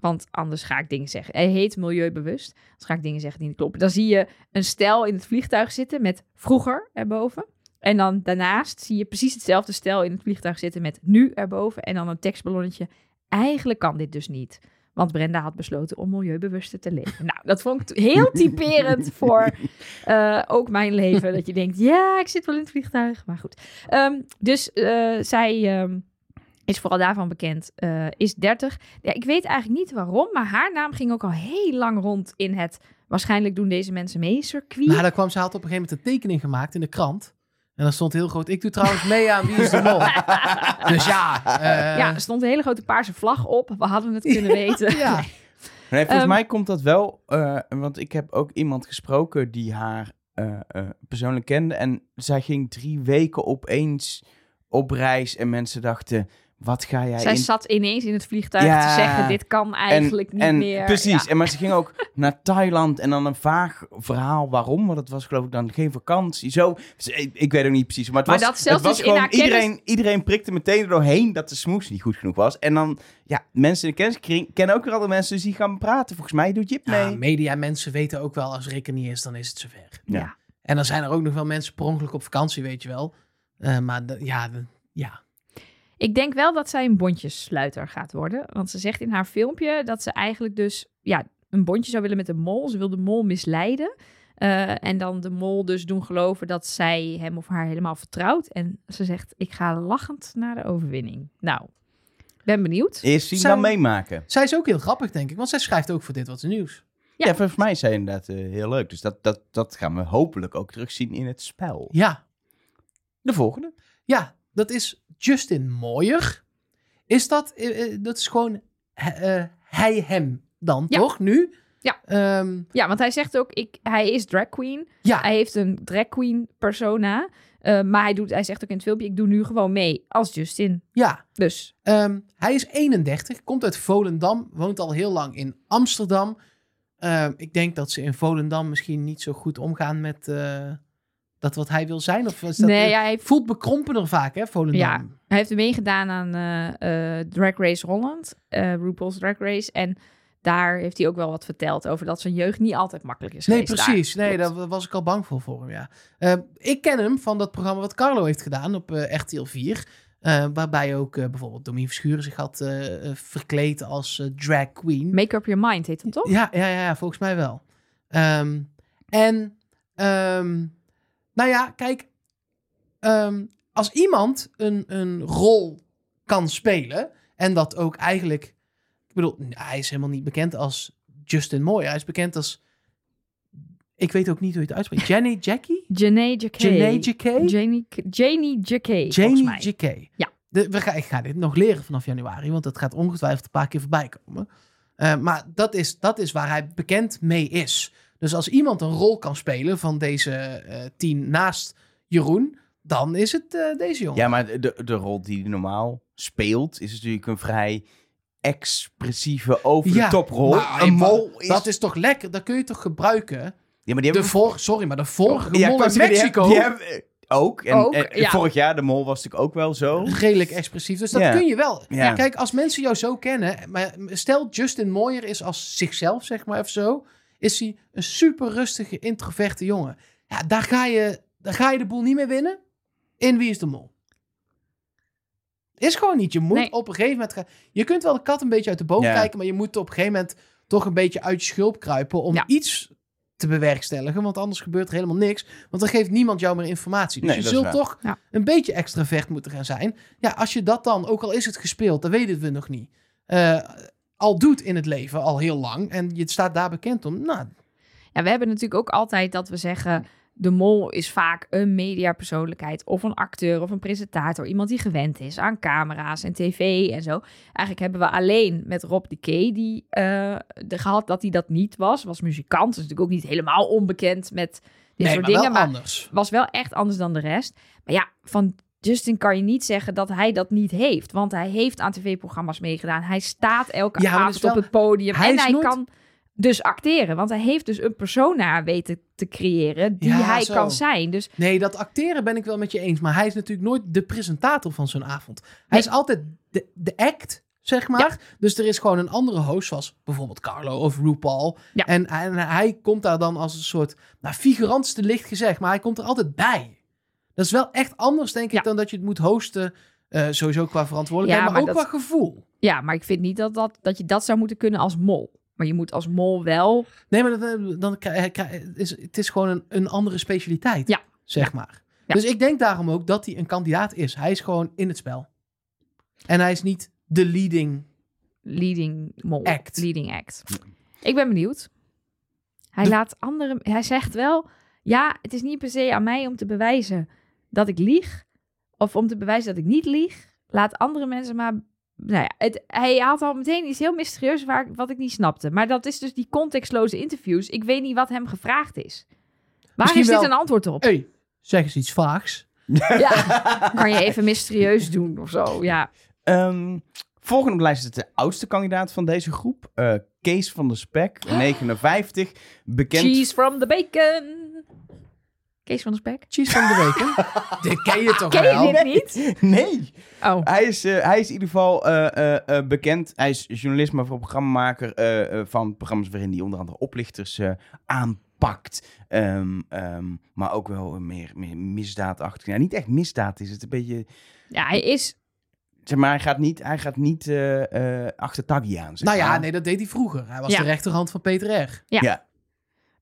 Want anders ga ik dingen zeggen. Hij heet Milieubewust. Anders ga ik dingen zeggen die niet kloppen. Dan zie je een stel in het vliegtuig zitten met vroeger erboven. En dan daarnaast zie je precies hetzelfde stel in het vliegtuig zitten met nu erboven. En dan een tekstballonnetje. Eigenlijk kan dit dus niet. Want Brenda had besloten om milieubewuster te leven. Nou, dat vond ik heel typerend voor eh, ook mijn leven. Dat je denkt, ja, ik zit wel in het vliegtuig. Maar goed. Ehm, dus eh, zij ehm, is vooral daarvan bekend. eh, is 30. Ja, ik weet eigenlijk niet waarom, maar haar naam ging ook al heel lang rond in het... Waarschijnlijk doen deze mensen mee, circuit. Nou, daar kwam ze had op een gegeven moment een tekening gemaakt in de krant. En dan stond heel groot, ik doe trouwens mee aan Wie is de Mol. dus ja. eh, ja, er stond een hele grote paarse vlag op. We hadden het kunnen weten. ja. Nee, volgens Ehm, mij komt dat wel, eh, want ik heb ook iemand gesproken die haar eh, eh, persoonlijk kende. En zij ging drie weken opeens op reis en mensen dachten, wat ga jij Zij in... zat ineens in het vliegtuig Ja. te zeggen, dit kan eigenlijk niet en, meer. Precies, Ja. en maar ze ging ook naar Thailand en dan een vaag verhaal waarom, want het was geloof ik dan geen vakantie. Zo, ik, ik weet ook niet precies, maar het Maar was, dat zelfs het was dus in gewoon, kennis- iedereen, iedereen prikte meteen er doorheen dat de smoes niet goed genoeg was. En dan, ja, mensen in de kenniskring kennen ook weer andere mensen dus die gaan praten. Volgens mij doet Jip mee. Ja, media mensen weten ook wel, als Rick er niet is, dan is het zover. Ja. Ja. En dan zijn er ook nog wel mensen per ongeluk op vakantie, weet je wel. Eh, maar de- ja, de- ja. Ik denk wel dat zij een bondjessluiter gaat worden. Want ze zegt in haar filmpje dat ze eigenlijk dus ja, een bondje zou willen met de mol. Ze wil de mol misleiden. Eh, en dan de mol dus doen geloven dat zij hem of haar helemaal vertrouwt. En ze zegt, ik ga lachend naar de overwinning. Nou, ben benieuwd. Eerst zien Zij- dan meemaken. Zij is ook heel grappig, denk ik. Want zij schrijft ook voor Dit Wat Is Nieuws. Ja, Ja. volgens mij is zij inderdaad eh, heel leuk. Dus dat, dat, dat gaan we hopelijk ook terugzien in het spel. Ja, De volgende. ja dat is Justin Mooier. Is dat, eh, eh, dat is gewoon eh, hij, hem dan, Ja. toch? Nu? Ja. Ehm, Ja, want hij zegt ook, ik, hij is drag queen. ja, Hij heeft een drag queen persona. Maar hij, doet, hij zegt ook in het filmpje, ik doe nu gewoon mee als Justin. ja. Dus Ehm, hij is 31, komt uit Volendam, woont al heel lang in Amsterdam. Ehm, ik denk dat ze in Volendam misschien niet zo goed omgaan met dat wat hij wil zijn. Of is dat, nee, ja, hij, voelt bekrompener vaak, hè, Volendam. Ja. hij heeft meegedaan aan eh, eh, Drag Race Holland, eh RuPaul's Drag Race. En daar heeft hij ook wel wat verteld over dat zijn jeugd niet altijd makkelijk is Nee, precies. daar. Nee, Klopt. daar was ik al bang voor voor hem, ja. Eh, ik ken hem van dat programma wat Carlo heeft gedaan op RTL 4. eh, waarbij ook bijvoorbeeld Domien Verschuren zich had verkleed als drag queen. Make Up Your Mind heet het toch? Ja, ja, ja, ja, volgens mij wel. Ehm, en, ehm, nou ja, kijk, ehm, als iemand een, een rol kan spelen, en dat ook eigenlijk, ik bedoel, hij is helemaal niet bekend als Justin Moore, hij is bekend als, ik weet ook niet hoe je het uitspreekt, Jenny Jackie? Janae Jacquet? Janie, Janie Jacquet, volgens Janie mij. Jacquet. Ja. De, we gaan, ik ga dit nog leren vanaf januari, want dat gaat ongetwijfeld een paar keer voorbij komen. Eh, maar dat is, dat is waar hij bekend mee is. Dus als iemand een rol kan spelen van deze eh tien naast Jeroen, dan is het eh, deze jongen. Ja, maar de, de rol die hij normaal speelt is natuurlijk een vrij expressieve over de Ja, een mol is... Dat is toch lekker? Dat kun je toch gebruiken? ja, maar die De vor, sorry, maar de vorige Ja, mol die Mexico. hebben- die hebben- ook. En, Ook, en ja. vorig jaar, de mol was natuurlijk ook wel zo. redelijk expressief. Dus dat kun je wel. Ja. Kijk, als mensen jou zo kennen, maar stel Justin Moyer is als zichzelf, zeg maar even zo, is hij een super rustige, introverte jongen. Ja, daar ga je, daar ga je de boel niet mee winnen. In Wie is de Mol? Is gewoon niet. Je moet Nee. op een gegeven moment gaan. Je kunt wel de kat een beetje uit de boom Ja. kijken, maar je moet op een gegeven moment toch een beetje uit je schulp kruipen om Ja. iets te bewerkstelligen, want anders gebeurt er helemaal niks. Want dan geeft niemand jou meer informatie. Dus Nee, je zult toch Ja. een beetje extravert moeten gaan zijn. Ja, als je dat dan, ook al is het gespeeld, dat weten we nog niet, eh, al doet in het leven al heel lang en je staat daar bekend om, nou, Ja, we hebben natuurlijk ook altijd dat we zeggen... de mol is vaak een mediapersoonlijkheid... of een acteur of een presentator. Iemand die gewend is aan camera's en tv en zo. Eigenlijk hebben we alleen met Rob de Key... die eh, de, gehad dat hij dat niet was. Was muzikant, dus natuurlijk ook niet helemaal onbekend... met dit nee, soort maar dingen. wel Maar anders. was wel echt anders dan de rest. Maar ja, van Justin kan je niet zeggen dat hij dat niet heeft. Want hij heeft aan tv-programma's meegedaan. Hij staat elke Ja, avond wel- op het podium. hij en hij kan dus acteren. Want hij heeft dus een persona weten te creëren die Ja, hij zo. kan zijn. Dus Nee, dat acteren ben ik wel met je eens, maar hij is natuurlijk nooit de presentator van zo'n avond. Hij Nee. is altijd de, de act, zeg maar. Dus er is gewoon een andere host, zoals bijvoorbeeld Carlo of RuPaul. Ja. En, en hij komt daar dan als een soort, nou, figurantste licht gezegd, maar hij komt er altijd bij. Dat is wel echt anders, denk ik, dan dat je het moet hosten. eh, sowieso qua verantwoordelijkheid, maar, maar ook dat- qua gevoel. ja, maar ik vind niet dat, dat, dat je dat zou moeten kunnen als mol. Maar je moet als mol wel... Nee, maar dan, dan krijg- krijg- is, het is gewoon een, een andere specialiteit, Ja. zeg maar. Ja. Dus ik denk daarom ook dat hij een kandidaat is. Hij is gewoon in het spel. En hij is niet de leading. leading mol. Act. Leading act. Ik ben benieuwd. Hij laat anderen... Hij zegt wel... Ja, het is niet per se aan mij om te bewijzen dat ik lieg. Of om te bewijzen dat ik niet lieg. Laat andere mensen maar... Nou ja, het, hij had al meteen iets heel mysterieus waar, wat ik niet snapte. Maar dat is dus die contextloze interviews. Ik weet niet wat hem gevraagd is. Waar Misschien is dit wel- een antwoord op? hey, zeg eens iets vaags. Ja, kan je even mysterieus doen of zo. Ja, Ehm, volgende op de lijst is de oudste kandidaat van deze groep. eh, Kees van der Spek, 59. Bekend cheese from the bacon. Kees van der Spek. Cheese van de week, hè? dit ken je toch Ken wel? je dit niet? Nee, Oh, hij is, eh, hij is in ieder geval eh, eh, eh, bekend. Hij is journalist, maar vooral programmamaker eh, eh, van programma's waarin hij onder andere oplichters eh, aanpakt. Ehm, ehm, maar ook wel meer, meer misdaadachtig. Ja, niet echt misdaad is het, een beetje... ja, hij is Zeg maar, hij gaat niet, hij gaat niet eh, eh, achter Taggy aan. zeg Nou ja, maar. nee, dat deed hij vroeger. Hij was Ja. de rechterhand van Peter R. Ja. Ja.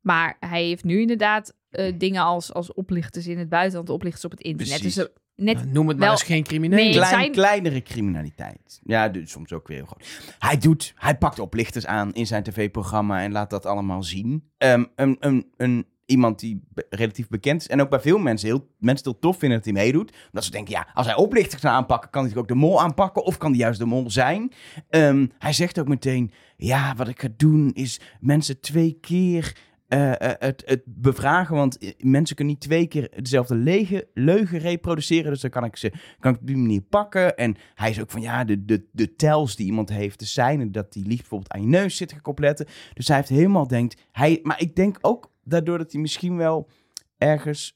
Maar hij heeft nu inderdaad eh, dingen als, als oplichters in het buitenland, oplichters op het internet. Precies. Dus eh, net, Nou, Noem het maar Wel- eens geen crimineel. Nee, Klein, zijn- kleinere criminaliteit. Ja, dus soms ook weer heel groot. Hij doet, hij pakt oplichters aan in zijn tv-programma en laat dat allemaal zien. Ehm, een, een, een, iemand die relatief bekend is en ook bij veel mensen heel, mensen heel tof vinden dat hij meedoet. Omdat ze denken, ja, als hij oplichters kan aanpakken, kan hij ook de mol aanpakken of kan hij juist de mol zijn. Ehm, hij zegt ook meteen, ja, wat ik ga doen is mensen twee keer eh, eh, het, bevragen. Want mensen kunnen niet twee keer dezelfde lege, leugen reproduceren. Dus dan kan ik ze kan ik op die manier pakken. En hij is ook van ja, de, de, de tells die iemand heeft, de seinen, dat die liefst bijvoorbeeld aan je neus zitten gekoppeld. Dus hij heeft helemaal denkt. Hij, maar ik denk ook daardoor dat hij misschien wel ergens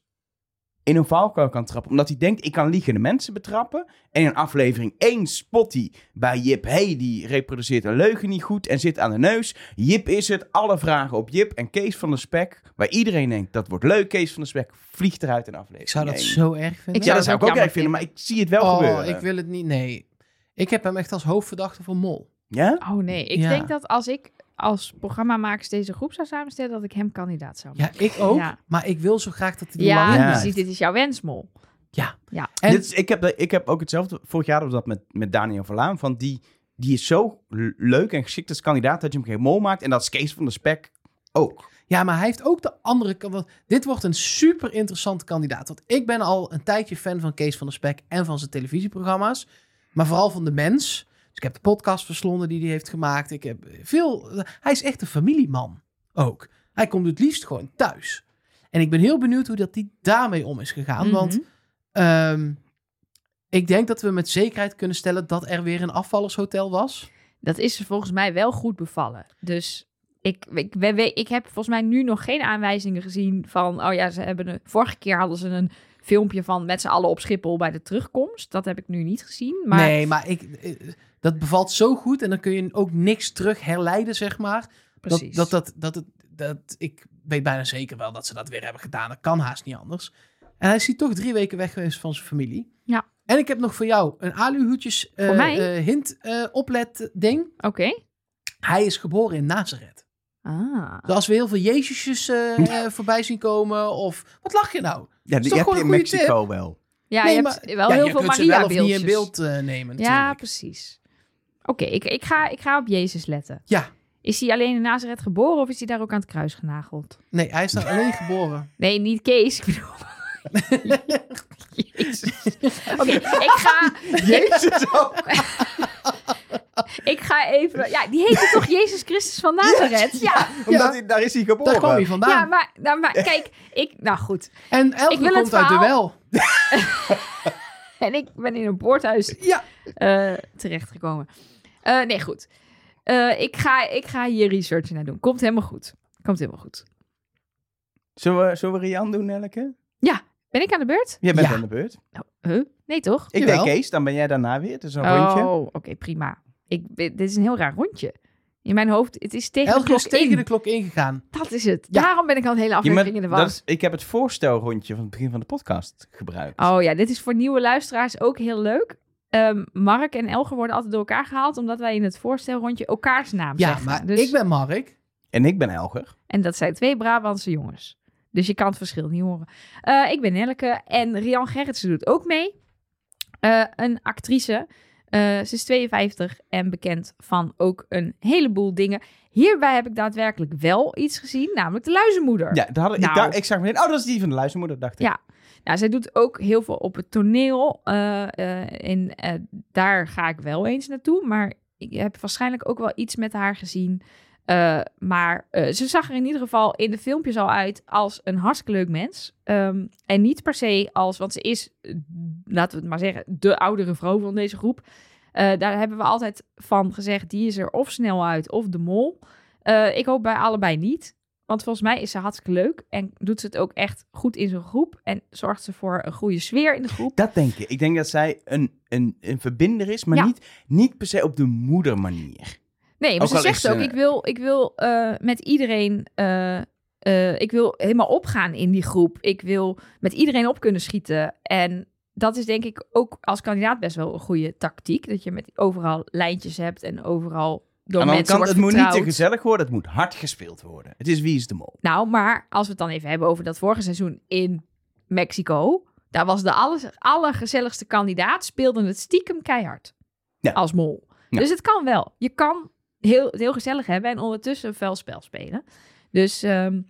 in een valkuil kan trappen. Omdat hij denkt, ik kan liegende mensen betrappen. En in aflevering 1 spot hij bij Jip. hey, die reproduceert een leugen niet goed en zit aan de neus. Jip is het, alle vragen op Jip. En Kees van der Spek, waar iedereen denkt, dat wordt leuk. Kees van der Spek vliegt eruit in aflevering Ik zou dat 1. zo erg vinden. Ik Ja, zou dat zou ik ook erg vinden, maar ik zie het wel oh, gebeuren. ik wil het niet. Nee. Ik heb hem echt als hoofdverdachte van Mol. Ja? oh nee, ik Ja. denk dat als ik als programmamakers deze groep zou samenstellen, dat ik hem kandidaat zou maken. Ja, ik ook. Ja. Maar ik wil zo graag dat hij er Ja, lang Ja. precies, dit is jouw wensmol. Ja. Ja. En- Dit is, ik, heb, ik heb ook hetzelfde. Vorig jaar hadden we dat met, met Daniel Verlaan. Van die, die is zo leuk en geschikt als kandidaat dat je hem geen mol maakt. En dat is Kees van der Spek ook. Ja, maar hij heeft ook de andere kant. Dit wordt een super interessante kandidaat. Want ik ben al een tijdje fan van Kees van der Spek en van zijn televisieprogramma's. Maar vooral van de mens. Dus ik heb de podcast verslonden die hij heeft gemaakt. Ik heb veel. Hij is echt een familieman ook. Hij komt het liefst gewoon thuis. En ik ben heel benieuwd hoe dat die daarmee om is gegaan. Mhm. Want ehm, ik denk dat we met zekerheid kunnen stellen dat er weer een afvallershotel was. Dat is volgens mij wel goed bevallen. Dus ik, ik, we- we- ik heb volgens mij nu nog geen aanwijzingen gezien van... oh ja, ze hebben een, vorige keer hadden ze een filmpje van met z'n allen op Schiphol bij de terugkomst. Dat heb ik nu niet gezien. Maar Nee, maar ik, eh, dat bevalt zo goed en dan kun je ook niks terug herleiden, zeg maar. precies. Dat, dat, dat, dat, het, dat, ik weet bijna zeker wel dat ze dat weer hebben gedaan. Dat kan haast niet anders. En hij is hier toch drie weken weg geweest van zijn familie. Ja. En ik heb nog voor jou een aluhoedjes eh, mij? eh, hint eh, oplet ding. Oké. Hij is geboren in Nazareth. Ah. Dus als we heel veel Jezusjes voorbij zien komen of... Wat lach je nou? Ja, die heb je in Mexico wel. Ja, Nee, je maar- hebt wel ja, heel je veel kunt ze wel of niet Maria-beeldjes. in beeld nemen Ja, precies. Oké, ik, ik, ga, ik ga op Jezus letten. Ja. Is hij alleen in Nazareth geboren of is hij daar ook aan het kruis genageld? Nee, hij is daar alleen geboren. Nee, niet Kees. Ik bedoel... Jezus. Oké, ik ga... Jezus, oh. Ik ga even... Ja, die heette toch Jezus Christus van Nazareth? Ja, Omdat Ja. hij, daar is hij geboren. Daar kwam hij vandaan. ja maar, nou, maar kijk, ik... Nou goed. En Elke Ik wil het komt uit verhaal- duel. En ik ben in een poorthuis Ja. eh, terechtgekomen. Eh, nee, goed. Eh, ik, ga, ik ga hier research naar doen. Komt helemaal goed. Komt helemaal goed. Zullen we, zullen we Rian doen, Elke? Ben ik aan de beurt? Jij bent Ja. aan de beurt. Nou, huh? Nee, toch? Ik Jawel. denk Kees, dan ben jij daarna weer. Het is een rondje. Oh, oké, prima. Ik, dit is een heel raar rondje. In mijn hoofd, het is tegen de klok is tegen in. de klok ingegaan. Dat is het. Ja. Daarom ben ik al een hele Ja, aflevering in de is, ik heb het voorstelrondje van het begin van de podcast gebruikt. Oh ja, dit is voor nieuwe luisteraars ook heel leuk. Ehm, Mark en Elger worden altijd door elkaar gehaald... omdat wij in het voorstelrondje elkaars naam Ja, zeggen. maar Dus- ik ben Mark. En ik ben Elger. En dat zijn twee Brabantse jongens. Dus je kan het verschil niet horen. Eh, ik ben Nelke en Rian Gerritsen doet ook mee. Eh, een actrice. Eh, ze is 52 en bekend van ook een heleboel dingen. Hierbij heb ik daadwerkelijk wel iets gezien, namelijk de luizenmoeder. Ja, daar had, ik, Nou. daar, ik zag meteen, oh, dat is die van de luistermoeder, dacht ik. Ja. Nou, zij doet ook heel veel op het toneel. eh, eh, en eh, daar ga ik wel eens naartoe. Maar ik heb waarschijnlijk ook wel iets met haar gezien. Eh, maar eh, ze zag er in ieder geval in de filmpjes al uit als een hartstikke leuk mens. Ehm, en niet per se als, want ze is, eh, laten we het maar zeggen, de oudere vrouw van deze groep. Daar hebben we altijd van gezegd, die is er of snel uit of de mol. Ik hoop bij allebei niet. Want volgens mij is ze hartstikke leuk en doet ze het ook echt goed in zo'n groep. En zorgt ze voor een goede sfeer in de groep. Dat denk ik. Ik denk dat zij een, een, een verbinder is, maar Ja. niet, niet per se op de moedermanier. Nee, maar Ook ze zegt ook, ik wil, ik wil eh, met iedereen... eh, eh, ik wil helemaal opgaan in die groep. Ik wil met iedereen op kunnen schieten. En dat is denk ik ook als kandidaat best wel een goede tactiek. Dat je met overal lijntjes hebt en overal door Aan mensen wordt het moet niet te gezellig worden, het moet hard gespeeld worden. Het is Wie is de Mol. Nou, maar als we het dan even hebben over dat vorige seizoen in Mexico. Daar was de aller, allergezelligste kandidaat, speelde het stiekem keihard. Ja. Als mol. Ja. Dus het kan wel. Je kan heel, het heel gezellig hebben en ondertussen een vuil spel spelen. Dus ehm,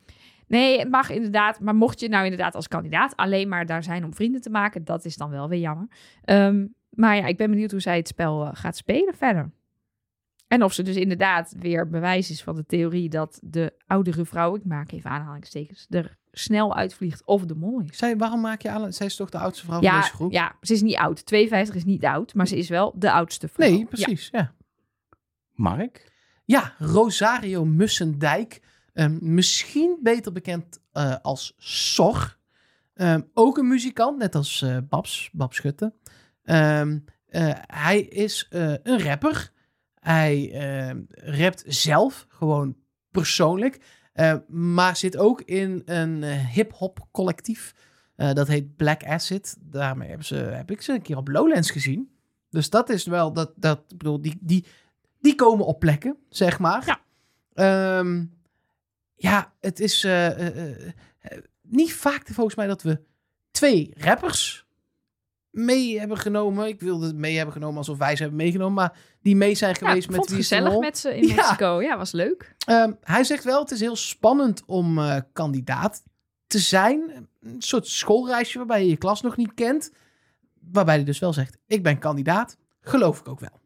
nee, het mag inderdaad. Maar mocht je nou inderdaad als kandidaat alleen maar daar zijn om vrienden te maken, dat is dan wel weer jammer. Ehm, maar ja, ik ben benieuwd hoe zij het spel eh, gaat spelen verder. En of ze dus inderdaad weer bewijs is van de theorie dat de oudere vrouw, ik maak even aanhalingstekens, er snel uitvliegt of de mol is. Zij, waarom maak je aan? Zij is toch de oudste vrouw van Ja, deze groep? ja, ze is niet oud. 52 is niet oud, maar ze is wel de oudste vrouw. Nee, Ja. precies. Ja. Mark? Ja, Rosario Mussendijk. Ehm, misschien beter bekend eh, als Sor. Ehm, ook een muzikant, net als eh, Babs, Babs Schutte. Ehm, eh, hij is een rapper. Hij rapt zelf, gewoon persoonlijk. maar zit ook in een hip-hop collectief. Dat heet Black Acid. Daarmee hebben ze, heb ik ze een keer op Lowlands gezien. Dus dat is wel, dat, dat, ik bedoel, die, die, die komen op plekken, zeg maar. Ja. Ehm, ja, het is eh, eh, eh, niet vaak volgens mij dat we twee rappers mee hebben genomen. Ik wilde het mee hebben genomen alsof wij ze hebben meegenomen, maar die mee zijn Ja, geweest ik met Wie gezellig met ze in Ja. Mexico. Ja, was leuk. Ehm, hij zegt wel, het is heel spannend om kandidaat te zijn. Een soort schoolreisje waarbij je je klas nog niet kent. Waarbij hij dus wel zegt, ik ben kandidaat. Geloof ik ook wel.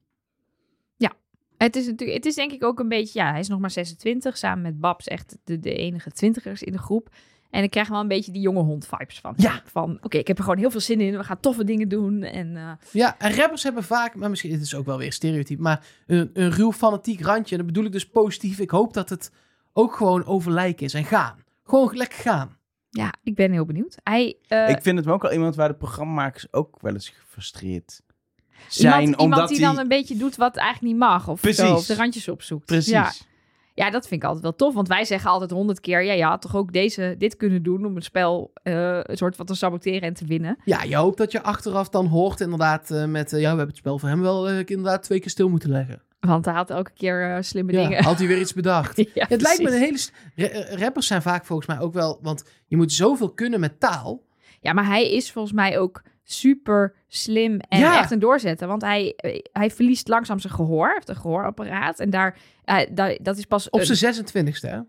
Het is, natuurlijk, het is denk ik ook een beetje, ja, hij is nog maar 26, samen met Babs echt de, de enige twintigers in de groep. En ik krijg wel een beetje die jonge hond vibes van. Ja. Van, oké, ik heb er gewoon heel veel zin in, we gaan toffe dingen doen. En eh, Ja, en rappers hebben vaak, maar misschien het is ook wel weer stereotyp, maar een, een ruw fanatiek randje. En dat bedoel ik dus positief. Ik hoop dat het ook gewoon over lijken is en gaan. Gewoon lekker gaan. Ja, ik ben heel benieuwd. Hij, eh, ik vind het ook wel iemand waar de programmamakers ook wel eens gefrustreerd zijn. iemand omdat die hij... dan een beetje doet wat eigenlijk niet mag. Of, Precies. zo, of de randjes opzoekt. Precies. Ja. ja, dat vind ik altijd wel tof. Want wij zeggen altijd honderd keer... Ja, je had toch ook deze, dit kunnen doen om het spel eh, een soort van te saboteren en te winnen. Ja, je hoopt dat je achteraf dan hoort inderdaad eh, met... eh, ja, we hebben het spel voor hem wel inderdaad twee keer stil moeten leggen. Want hij had elke keer slimme Ja, dingen. had hij weer iets bedacht. Ja, het lijkt me een hele... ra- rappers zijn vaak volgens mij ook wel... Want je moet zoveel kunnen met taal. Ja, maar hij is volgens mij ook super slim en Ja. echt een doorzetter. Want hij, eh, hij verliest langzaam zijn gehoor. Heeft een gehoorapparaat. En daar, eh, daar, dat is pas... Op een- zijn 26e, hè?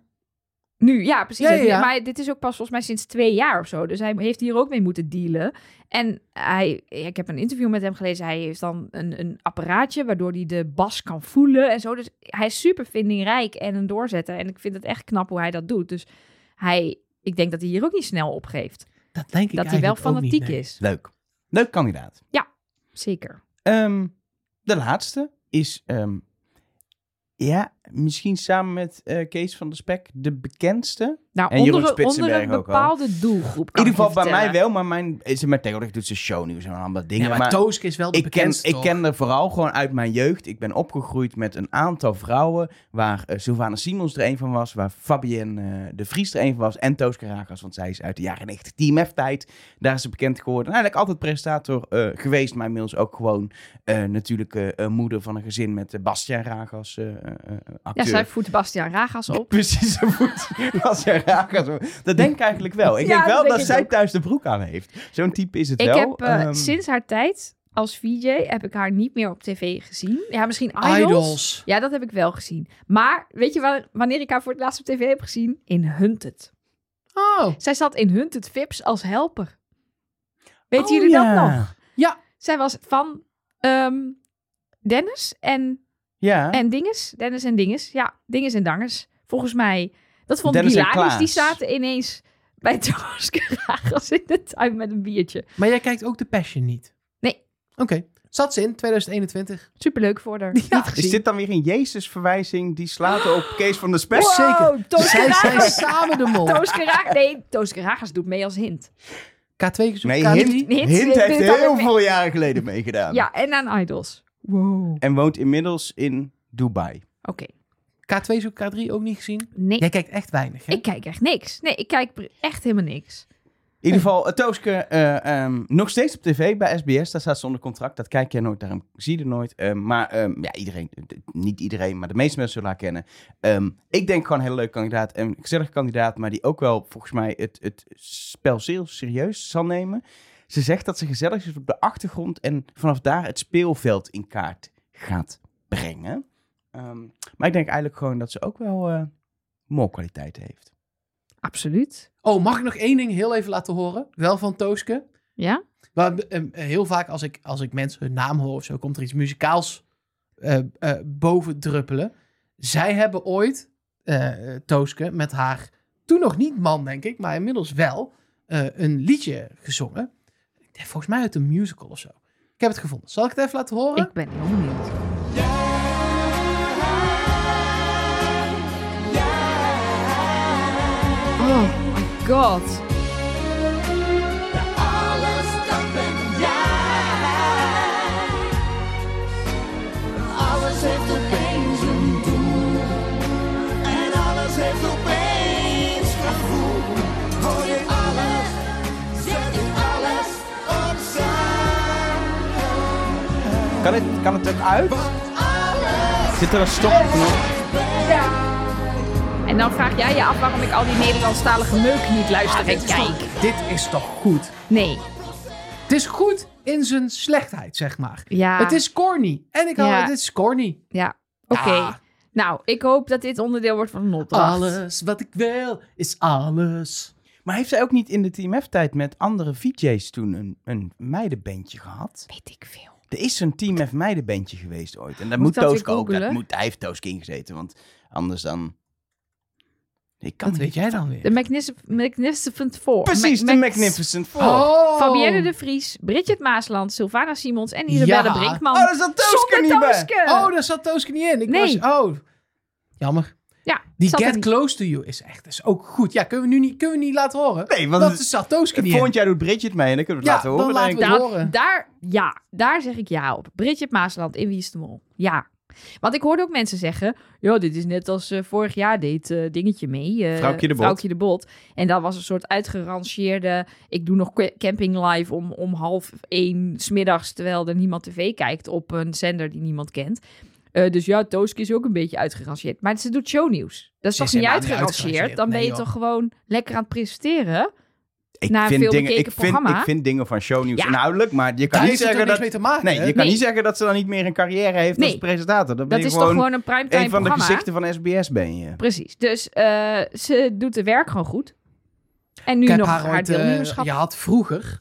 Nu, ja, precies. Ja, ja, ja. Maar dit is ook pas volgens mij sinds twee jaar of zo. Dus hij heeft hier ook mee moeten dealen. En hij, ik heb een interview met hem gelezen. Hij heeft dan een, een apparaatje waardoor hij de bas kan voelen en zo. Dus hij is super vindingrijk en een doorzetter. En ik vind het echt knap hoe hij dat doet. Dus hij, ik denk dat hij hier ook niet snel opgeeft. Dat denk ik dat hij wel eigenlijk ook niet, fanatiek nee. is. Leuk. Leuk kandidaat. Zeker. Ehm, de laatste is, ehm, ja, misschien samen met eh, Kees van der Spek de bekendste. Nou, En Jeroen onder, een- onder Spitsenberg een ook al. bepaalde doelgroep. In ieder geval bij mij wel, maar mijn, is maar tegenwoordig doet ze shownieuws en allemaal dingen. Ja, maar, maar Tooske is wel de ik ken, ik ken er vooral gewoon uit mijn jeugd. Ik ben opgegroeid met een aantal vrouwen. Waar eh Sylvana Simons er een van was. Waar Fabienne eh, de Vries er een van was. En Toos Karagas, want zij is uit de jaren 90 Team F-tijd. Daar is ze bekend geworden. En eigenlijk altijd presentator eh, geweest. Maar inmiddels ook gewoon eh, natuurlijk moeder van een gezin met uh, Bastiaan Ragas eh, eh, eh, acteur. Ja, zij voedt Bastiaan Ragas op. Precies, ze voet. Bastiaan Ragas. Dat denk ik eigenlijk wel. Ik Ja, denk wel dat denk dat ik zij ook. thuis de broek aan heeft. Zo'n type is het Ik wel. heb eh, Ehm, sinds haar tijd als VJ heb ik haar niet meer op tv gezien. Ja, misschien Idols. Idols. Ja, dat heb ik wel gezien. Maar weet je wa- wanneer ik haar voor het laatst op tv heb gezien? In Hunted. Oh, Zij zat in Hunted Vips als helper. Weten oh jullie ja. dat nog? Ja. Zij was van ehm, Dennis en, Ja. en Dinges. Dennis en Dinges. Ja, Dinges en Dangers. Volgens mij. Dat vond Dennis hilarisch. Die zaten ineens bij Thomas in de tuin met een biertje. maar jij kijkt ook de Passion niet? Nee. Oké. Zat ze in 2021? Superleuk voor haar. Ja, Niet gezien. Is dit dan weer een Jezus-verwijzing die slaat op Kees van der Spek? Wow. Zeker. Toos Zij zijn samen de mol. Toos Karagas. Nee, Toos Karagas doet mee als hint. K2 gezocht, Nee, K3. Hint, Hint heeft heel mee. veel jaren geleden meegedaan. Ja, en aan Idols. Wow. Oké. En woont inmiddels in Dubai. K2 zoek K3 ook niet gezien? Nee, Jij kijkt echt weinig, hè? ik kijk echt niks. Nee, ik kijk echt helemaal niks. In ieder geval, uh, Tooske, eh, ehm, nog steeds op tv bij SBS. Daar staat ze onder contract. Dat kijk je nooit, daarom zie je er nooit. Ehm, maar ehm, ja, iedereen, niet iedereen, maar de meeste mensen zullen haar kennen. Ehm, ik denk gewoon een hele leuke kandidaat. Een gezellige kandidaat, maar die ook wel volgens mij het, het spel zeer serieus zal nemen. Ze zegt dat ze gezellig is op de achtergrond en vanaf daar het speelveld in kaart gaat brengen. Ehm, maar ik denk eigenlijk gewoon dat ze ook wel eh more kwaliteiten heeft. Absoluut. Oh, mag ik nog één ding heel even laten horen? Wel van Tooske. Ja? Maar, eh, heel vaak als ik, als ik mensen hun naam hoor of zo, komt er iets muzikaals eh, eh, boven druppelen. Zij hebben ooit, eh Tooske, met haar, toen nog niet man denk ik, maar inmiddels wel, eh, een liedje gezongen. Volgens mij uit een musical of zo. Ik heb het gevonden. Zal ik het even laten horen? Ik ben heel benieuwd. Je alles opzij. Kan het, kan het ook uit? Alles Zit er een stopknop? En dan vraag jij je af waarom ik al die Nederlandstalige meuk niet luister en dit, is kijk. toch, dit is toch goed? Nee. Het is goed in zijn slechtheid, zeg maar. Ja. Het is corny. En ik hou Ja. het is corny. Ja. Oké. Nou, ik hoop dat dit onderdeel wordt van een opdracht. Alles wat ik wil is alles. Maar heeft zij ook niet in de Team F-tijd met andere VJ's toen een, een meidenbandje gehad? Weet ik veel. Er is zo'n Team F meidenbandje geweest ooit. En daar Moet moet Tooske ook. Dat moet, hij heeft Tooske ingezeten, want anders dan... Ik kan Dat weet jij dan weer. De Magnific- Magnificent Four. Precies, Ma- de Magnificent Four. Oh. Fabienne de Vries, Bridget Maasland, Sylvana Simons en Isabelle Ja. Brinkman. Oh, daar zat Tooske niet bij. Tooske. Oh, daar zat Tooske niet in. Ik Nee. was, oh, jammer. Ja, Die Get. Close to You is echt is ook goed. Ja, kunnen we nu niet, kunnen we niet laten horen? Nee, want dat is Sartoski niet Volgend in. jaar doet Bridget mee en dan kunnen we het Ja, laten horen. dan laten we het horen. daar, ja, daar zeg ik ja op. Bridget Maasland in Wie is de Mol. Ja. Want ik hoorde ook mensen zeggen... Ja, dit is net als eh, vorig jaar deed eh, dingetje mee. Vrouwtje de Bot. Vrouwtje de Bot. En dat was een soort uitgerangeerde... Ik doe nog camping live om, om half één smiddags... terwijl er niemand tv kijkt op een zender die niemand kent. Dus ja, Tooske is ook een beetje uitgerangeerd. Maar ze doet shownieuws. Dat is toch niet uitgerangeerd? Dan ben je toch gewoon lekker aan het presenteren? Ik naar vind, veel dingen, ik, vind, programma. ik vind dingen van shownieuws Ja. inhoudelijk, maar je kan Daar niet zeggen niks dat... mee te maken. Nee, hè? je kan Nee. niet zeggen dat ze dan niet meer een carrière heeft als presentator. Dan Dat is gewoon toch gewoon een primetime een van de programma? gezichten van SBS ben je. Precies. Dus eh, ze doet de werk gewoon goed. En nu nog haar eh, deelnemerschap. je had vroeger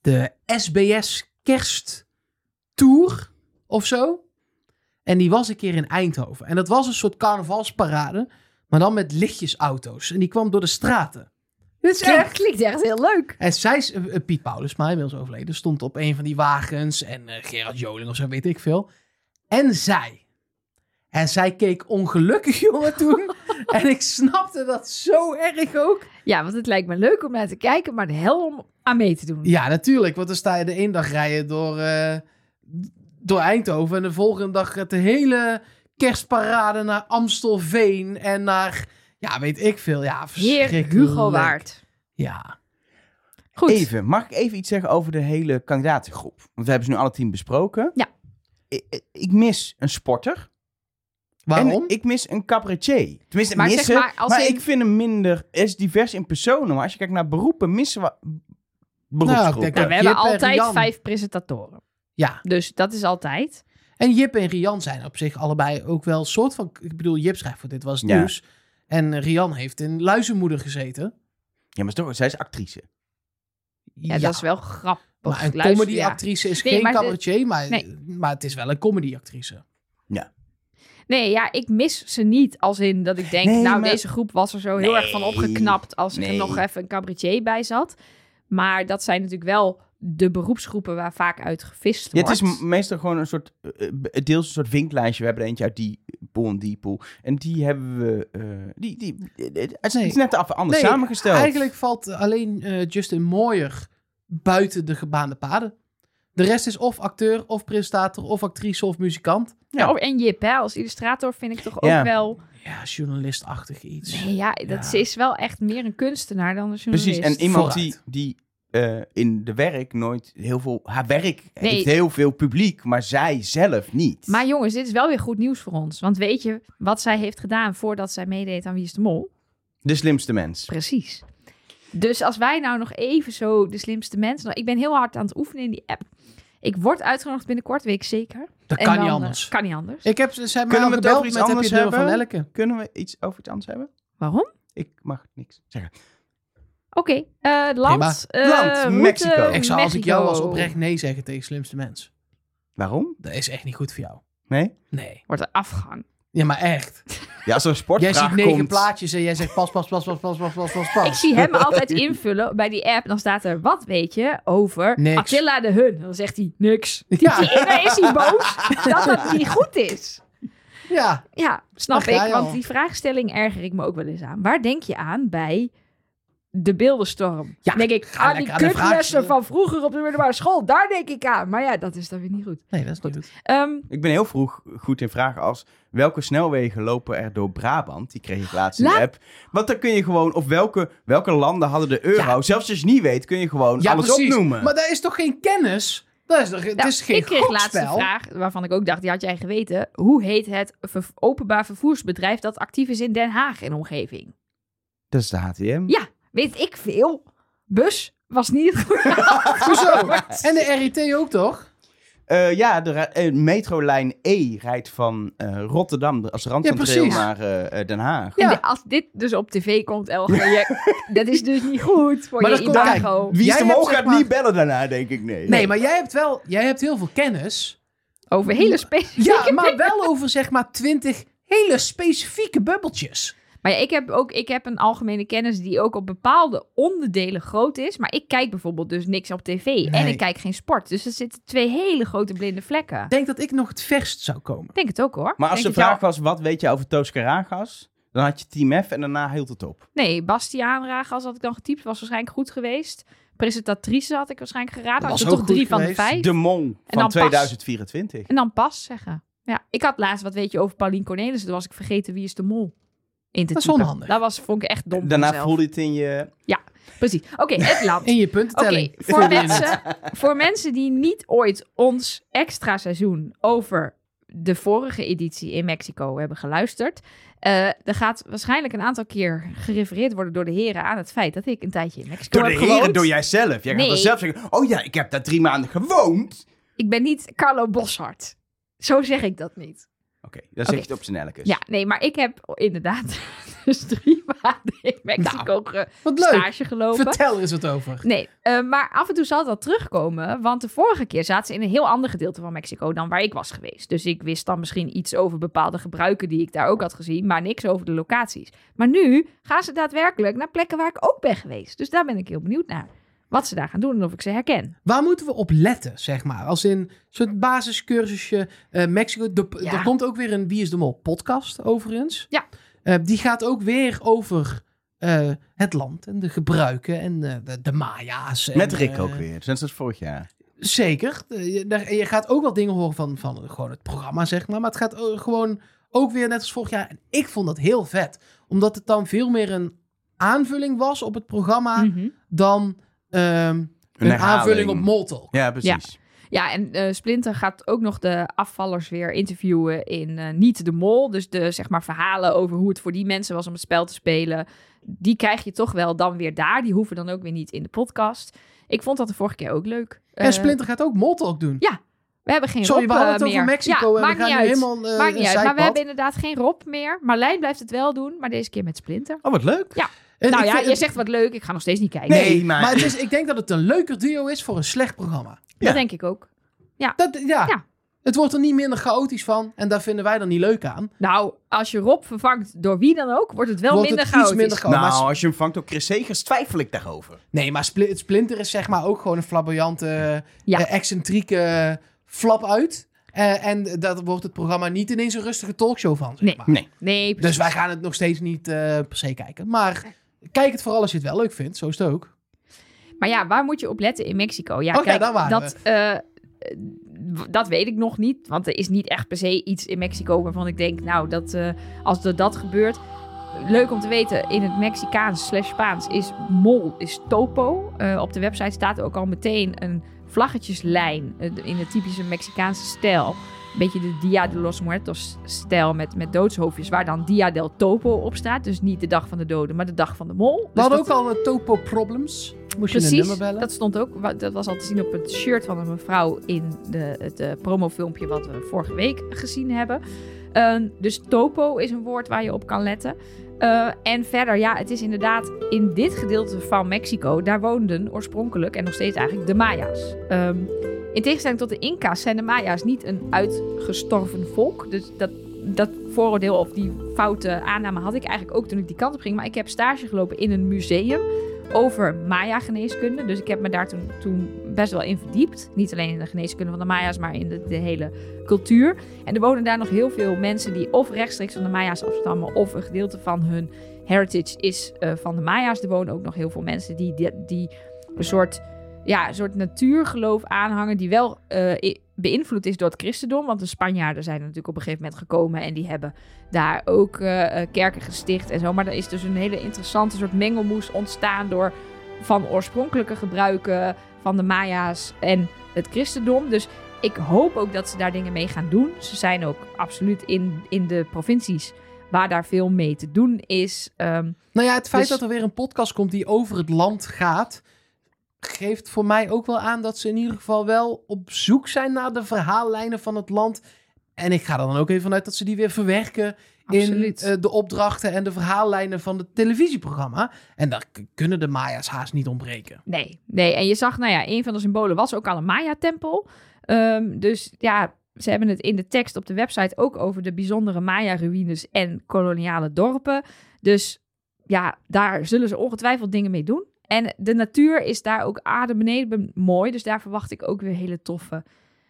de SBS Kersttour of zo. En die was een keer in Eindhoven. En dat was een soort carnavalsparade, maar dan met lichtjesauto's. En die kwam door de straten. Is klinkt, echt... klinkt echt heel leuk. En zij, is- eh, Piet Paulus, maar inmiddels overleden, stond op een van die wagens. En eh, Gerard Joling of zo, weet ik veel. En zij. En zij keek ongelukkig, jongen, toen. en ik snapte dat zo erg ook. Ja, want het lijkt me leuk om naar te kijken, maar de hel om aan mee te doen. Ja, natuurlijk. Want dan sta je de ene dag rijden door, eh, door Eindhoven. En de volgende dag de hele kerstparade naar Amstelveen. En naar, ja, weet ik veel. Ja, Heer verschrikkelijk. Hugo Waard. Ja. Goed. Even, mag ik even iets zeggen over de hele kandidatengroep? Want we hebben ze nu alle tien besproken. Ja. Ik, ik mis een sporter. Waarom? En ik mis een cabaretier. Tenminste, Maar zeg missen. maar, Maar, als in- ik vind hem minder... Er is divers in personen. Maar als je kijkt naar beroepen, missen we beroepsgroepen. denk Nou, we hebben en altijd vijf presentatoren. Ja. Dus dat is altijd. En Jip en Rian zijn op zich allebei ook wel een soort van... Ik bedoel, Jip schrijft voor Dit Was Het Ja. Nieuws. En Rian heeft in Luizenmoeder gezeten. Ja, maar toch, zij is actrice. Ja, dat is wel grappig. Maar een comedyactrice is Nee, geen maar de- cabaretier, maar, Nee. maar het is wel een comedyactrice. ja. Nee, ja, ik mis ze niet. Als in dat ik denk, Nee, nou, maar- deze groep was er zo heel erg van opgeknapt als er nog even een cabaretier bij zat. Maar dat zijn natuurlijk wel de beroepsgroepen waar vaak uit gevist Ja, het wordt. is meestal gewoon een soort, eh, eh, deels een soort vinklijstje. We hebben er eentje uit die pool en die pool. En die hebben we, eh, die, die, het is- Nee. het is net af, anders Nee, samengesteld. Eigenlijk valt alleen eh, Justin Mooier buiten de gebaande paden. De rest is of acteur, of presentator, of actrice, of muzikant. Ja, oh, en Jip, hè, als illustrator vind ik toch ook Ja. wel... Ja, journalistachtig iets. Nee, ja, dat Ja. ze is wel echt meer een kunstenaar dan een journalist. Precies, en iemand die, die eh, in de werk nooit heel veel... Haar werk Nee. heeft heel veel publiek, maar zij zelf niet. Maar jongens, dit is wel weer goed nieuws voor ons. Want weet je wat zij heeft gedaan voordat zij meedeed aan Wie is de Mol? De slimste mens. Precies. Dus als wij nou nog even zo de slimste mensen... nou, Ik ben heel hard aan het oefenen in die app. Ik word uitgenodigd binnenkort, weet ik zeker. Dat En kan dan, niet eh, anders. kan niet anders. Ik heb, ze hebben Kunnen we het over iets met heb je anders nummer van hebben? Elke. Kunnen we iets over iets anders hebben? Waarom? Ik mag niks zeggen. Oké, eh, land. eh, Land, Mexico. Ik zou als ik jou was oprecht nee zeggen tegen slimste mens. Waarom? Dat is echt niet goed voor jou. Nee? Nee. Wordt er afgang. Ja, maar echt. Ja, als er een Jij ziet negen komt... plaatjes en jij zegt pas, pas, pas, pas, pas, pas, pas, pas, pas. Ik zie hem altijd invullen bij die app. Dan staat er, wat weet je over Niks. Attila de Hun? Dan zegt hij, niks. Ja. Dan is hij boos dat dat niet goed is. Ja. Ja, snap ik. Want die vraagstelling erger ik me ook wel eens aan. Waar denk je aan bij de beeldenstorm? Ja, denk ik, ga aan die lekker aan de vraag kutlessen van vroeger op de middelbare school. Daar denk ik aan. Maar ja, dat is dan weer niet goed. Nee, dat is niet goed. Ehm, Ik ben heel vroeg goed in vragen als... welke snelwegen lopen er door Brabant? Die kreeg ik laatst in de app. Want dan kun je gewoon... of welke, welke landen hadden de euro? Ja. Zelfs als je het niet weet, kun je gewoon Ja, alles precies. opnoemen. Maar dat is toch geen kennis? Dat is toch, het nou, is geen ik kreeg laatst een vraag waarvan ik ook dacht, die had jij geweten. Hoe heet het ver- openbaar vervoersbedrijf dat actief is in Den Haag en omgeving? Dat is de HTM. Ja, weet ik veel. Bus was niet het goede Hoezo? En de RIT ook toch? Eh, ja, de eh, metrolijn E rijdt van eh, Rotterdam als randcentraal naar Den Haag. Ja. Als dit dus op tv komt, Elger, je- dat is dus niet goed voor Maar je dat komt- kijk, imago. Wie is gaat maar- niet bellen daarna, denk ik. Nee. Nee, maar jij hebt wel, jij hebt heel veel kennis. Over hele specifieke Ja, maar wel over zeg maar twintig hele specifieke bubbeltjes. Maar ja, ik heb ook ik heb een algemene kennis die ook op bepaalde onderdelen groot is. Maar ik kijk bijvoorbeeld dus niks op tv. En ik kijk geen sport. Dus er zitten twee hele grote blinde vlekken. Ik denk dat ik nog het verst zou komen. Ik denk het ook hoor. Maar als Denk de vraag was, wat weet je over Toos Karagas? Dan had je Team F en daarna hield het op. Nee, Bastiaan Ragas had ik dan getypt. Was waarschijnlijk goed geweest. Presentatrice had ik waarschijnlijk geraden. Dat Had was ik er ook toch goed drie van de geweest. vijf. De dan van pas. 2024. En dan pas zeggen. Ja, ik had laatst wat weet je over Paulien Cornelissen. Toen was ik vergeten wie is de mol. In te Dat is typen. onhandig. Dat was, vond ik echt dom Daarna mezelf. voelde je het in je... Precies. Oké, het land. In je puntentelling. voor, mensen, voor mensen die niet ooit ons extra seizoen over de vorige editie in Mexico hebben geluisterd. eh, er gaat waarschijnlijk een aantal keer gerefereerd worden door de heren aan het feit dat ik een tijdje in Mexico Door de heb heren, gewoond. door jijzelf. Jij gaat Nee. wel zelf zeggen, oh ja, ik heb daar drie maanden gewoond. Ik ben niet Carlo Boshart. Zo zeg ik dat niet. Oké, dan zeg Oké. je het op zijn elkes. Ja, nee, maar ik heb inderdaad dus drie maanden in Mexico ge- Wat leuk. stage gelopen. Vertel er eens wat over. Nee, eh, maar af en toe zal dat terugkomen. Want de vorige keer zaten ze in een heel ander gedeelte van Mexico dan waar ik was geweest. Dus ik wist dan misschien iets over bepaalde gebruiken die ik daar ook had gezien, maar niks over de locaties. Maar nu gaan ze daadwerkelijk naar plekken waar ik ook ben geweest. Dus daar ben ik heel benieuwd naar. Wat ze daar gaan doen en of ik ze herken. Waar moeten we op letten, zeg maar? Als in soort basiscursusje eh, Mexico. De- Ja. Er komt ook weer een Wie is de Mol podcast, overigens. Ja. Eh, die gaat ook weer over eh, het land en de gebruiken en eh, de, de Maya's. en, Met Rick ook weer, sinds het vorig jaar. Zeker. Je, daar- je gaat ook wel dingen horen van, van gewoon het programma, zeg maar. Maar het gaat gewoon ook weer net als vorig jaar. En ik vond dat heel vet. Omdat het dan veel meer een aanvulling was op het programma Mhm. dan ehm, een, aanvulling op Moltalk. Ja, precies. Ja, en eh, Splinter gaat ook nog de afvallers weer interviewen in eh, Niet de Mol. Dus de zeg maar, verhalen over hoe het voor die mensen was om het spel te spelen. Die krijg je toch wel dan weer daar. Die hoeven dan ook weer niet in de podcast. Ik vond dat de vorige keer ook leuk. En Eh, Splinter gaat ook Moltalk doen. we hebben geen Sorry, Rob we hadden het over meer. Mexico Ja, en we gaan niet uit. helemaal eh, Maakt een niet uit. Maar we hebben inderdaad geen Rob meer. Marlijn blijft het wel doen, maar deze keer met Splinter. Oh, wat leuk. En nou ik ja, je het- zegt wat leuk. Ik ga nog steeds niet kijken. Nee, maar- maar het is, ik denk dat het een leuker duo is voor een slecht programma. Ja. Dat denk ik ook. Dat, ja. Ja. Het wordt er niet minder chaotisch van. En daar vinden wij dan niet leuk aan. Nou, als je Rob vervangt door wie dan ook, wordt het wel wordt minder het iets chaotisch. minder chaotisch. nou, Maar, als je hem vangt door Chris Segers, twijfel ik daarover. nee, maar Splinter is zeg maar ook gewoon een flamboyante, Ja. eh, excentrieke flap uit. Eh, en dat wordt het programma niet ineens een rustige talkshow van, zeg Nee. maar. Nee. Nee, Dus precies. wij gaan het nog steeds niet eh, per se kijken. Maar kijk het vooral als je het wel leuk vindt. Zo is het ook. Maar ja, waar moet je op letten in Mexico? Ja, Oh kijk, daar waren dat, eh, dat weet ik nog niet. Want er is niet echt per se iets in Mexico waarvan ik denk, nou, dat, eh, als er dat gebeurt. Leuk om te weten, in het Mexicaans slash Spaans is mol, is topo. Eh, op de website staat ook al meteen een vlaggetjeslijn in de typische Mexicaanse stijl. Beetje de Dia de los Muertos stijl met, met doodshoofdjes, waar dan Dia del Topo op staat. Dus niet de dag van de doden, maar de dag van de mol. We Dus hadden dat- ook al een topo problems. Moest je een Precies, nummer bellen? dat stond ook. Dat was al te zien op het shirt van een mevrouw in de, het eh, promofilmpje wat we vorige week gezien hebben. Ehm, dus topo is een woord waar je op kan letten. Eh, en verder, ja, het is inderdaad in dit gedeelte van Mexico, daar woonden oorspronkelijk en nog steeds eigenlijk de Maya's. Ehm, in tegenstelling tot de Inca's zijn de Maya's niet een uitgestorven volk. Dus dat, dat vooroordeel of die foute aanname had ik eigenlijk ook toen ik die kant op ging. Maar ik heb stage gelopen in een museum over Maya-geneeskunde. Dus ik heb me daar toen, toen best wel in verdiept. Niet alleen in de geneeskunde van de Maya's, maar in de, hele cultuur. En er wonen daar nog heel veel mensen die of rechtstreeks van de Maya's afstammen... of een gedeelte van hun heritage is eh, van de Maya's. Er wonen ook nog heel veel mensen die, die, een soort, ja, een soort natuurgeloof aanhangen... die wel eh, beïnvloed is door het christendom. Want de Spanjaarden zijn er natuurlijk op een gegeven moment gekomen... en die hebben daar ook eh, eh, kerken gesticht en zo. Maar er is dus een hele interessante soort mengelmoes ontstaan... door van oorspronkelijke gebruiken van de Maya's en het christendom. Dus ik hoop ook dat ze daar dingen mee gaan doen. Ze zijn ook absoluut in, in de provincies waar daar veel mee te doen is. Ehm, Nou ja, het feit Dus- dat er weer een podcast komt die over het land gaat, geeft voor mij ook wel aan dat ze in ieder geval wel op zoek zijn naar de verhaallijnen van het land. En ik ga er dan ook even vanuit dat ze die weer verwerken Absoluut. in eh, de opdrachten en de verhaallijnen van het televisieprogramma. En daar kunnen de Maya's haast niet ontbreken. nee, nee. En je zag, nou ja, een van de symbolen was ook al een Maya-tempel. Ehm, dus ja, ze hebben het in de tekst op de website ook over de bijzondere Maya-ruïnes en koloniale dorpen. Dus ja, daar zullen ze ongetwijfeld dingen mee doen. En de natuur is daar ook adem beneden mooi. Dus daar verwacht ik ook weer hele toffe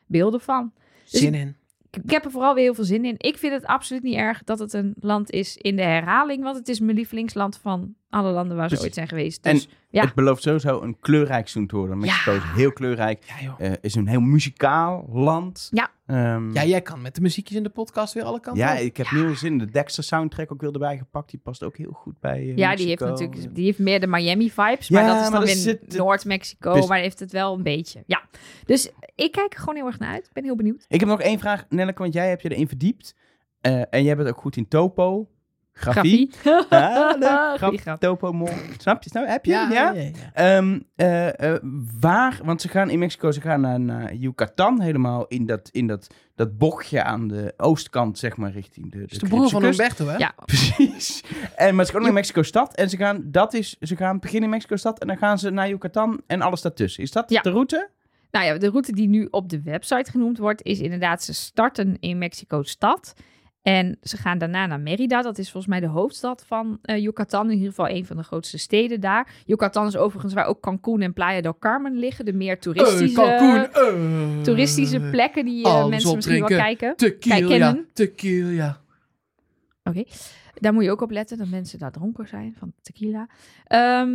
beelden van. Dus Zin in. ik heb er vooral weer heel veel zin in. Ik vind het absoluut niet erg dat het een land is in de herhaling. Want het is mijn lievelingsland van alle landen waar ze Precies. ooit zijn geweest. En Dus ja. Het belooft sowieso een kleurrijk seizoen te worden. Mexico Ja. is heel kleurrijk. Ja, joh. eh, is een heel muzikaal land. Ja. Ehm, Ja, jij kan met de muziekjes in de podcast weer alle kanten ja, op. ik heb nieuwe zin. De Dexter soundtrack ook weer erbij gepakt. Die past ook heel goed bij eh, ja, die heeft natuurlijk die heeft meer de Miami vibes. Maar Ja, dat is dan weer zit- Noord-Mexico. Dus- Maar heeft het wel een beetje. Ja. Dus ik kijk er gewoon heel erg naar uit. Ik ben heel benieuwd. Ik heb nog één vraag, Nelleke, want jij hebt je erin verdiept. Eh, en jij bent ook goed in topo. Grafie. Ah, leuk. Mol. Snap je? Snap, heb je? Ja, ja? ja, ja. Ehm, eh, eh, waar, want ze gaan in Mexico, ze gaan naar, naar Yucatan, helemaal in dat, in dat, dat bochtje aan de oostkant, zeg maar, richting de, Dat is de de broer van. Humberto, hè? Ja. Precies. En, maar ze gaan ook naar Mexico-stad en ze gaan, dat is, ze gaan beginnen in Mexico-stad en dan gaan ze naar Yucatan en alles daartussen. Is dat de route? Nou ja, de route die nu op de website genoemd wordt, is inderdaad ze starten in Mexico-stad. En ze gaan daarna naar Mérida. Dat is volgens mij de hoofdstad van eh, Yucatan. In ieder geval een van de grootste steden daar. Yucatan is overigens waar ook Cancún en Playa del Carmen liggen. De meer toeristische, Eh, Cancún, eh. toeristische plekken die mensen misschien wel kijken. Tequila, tequila. Oké, daar moet je ook op letten dat mensen daar dronken zijn van tequila. Ehm,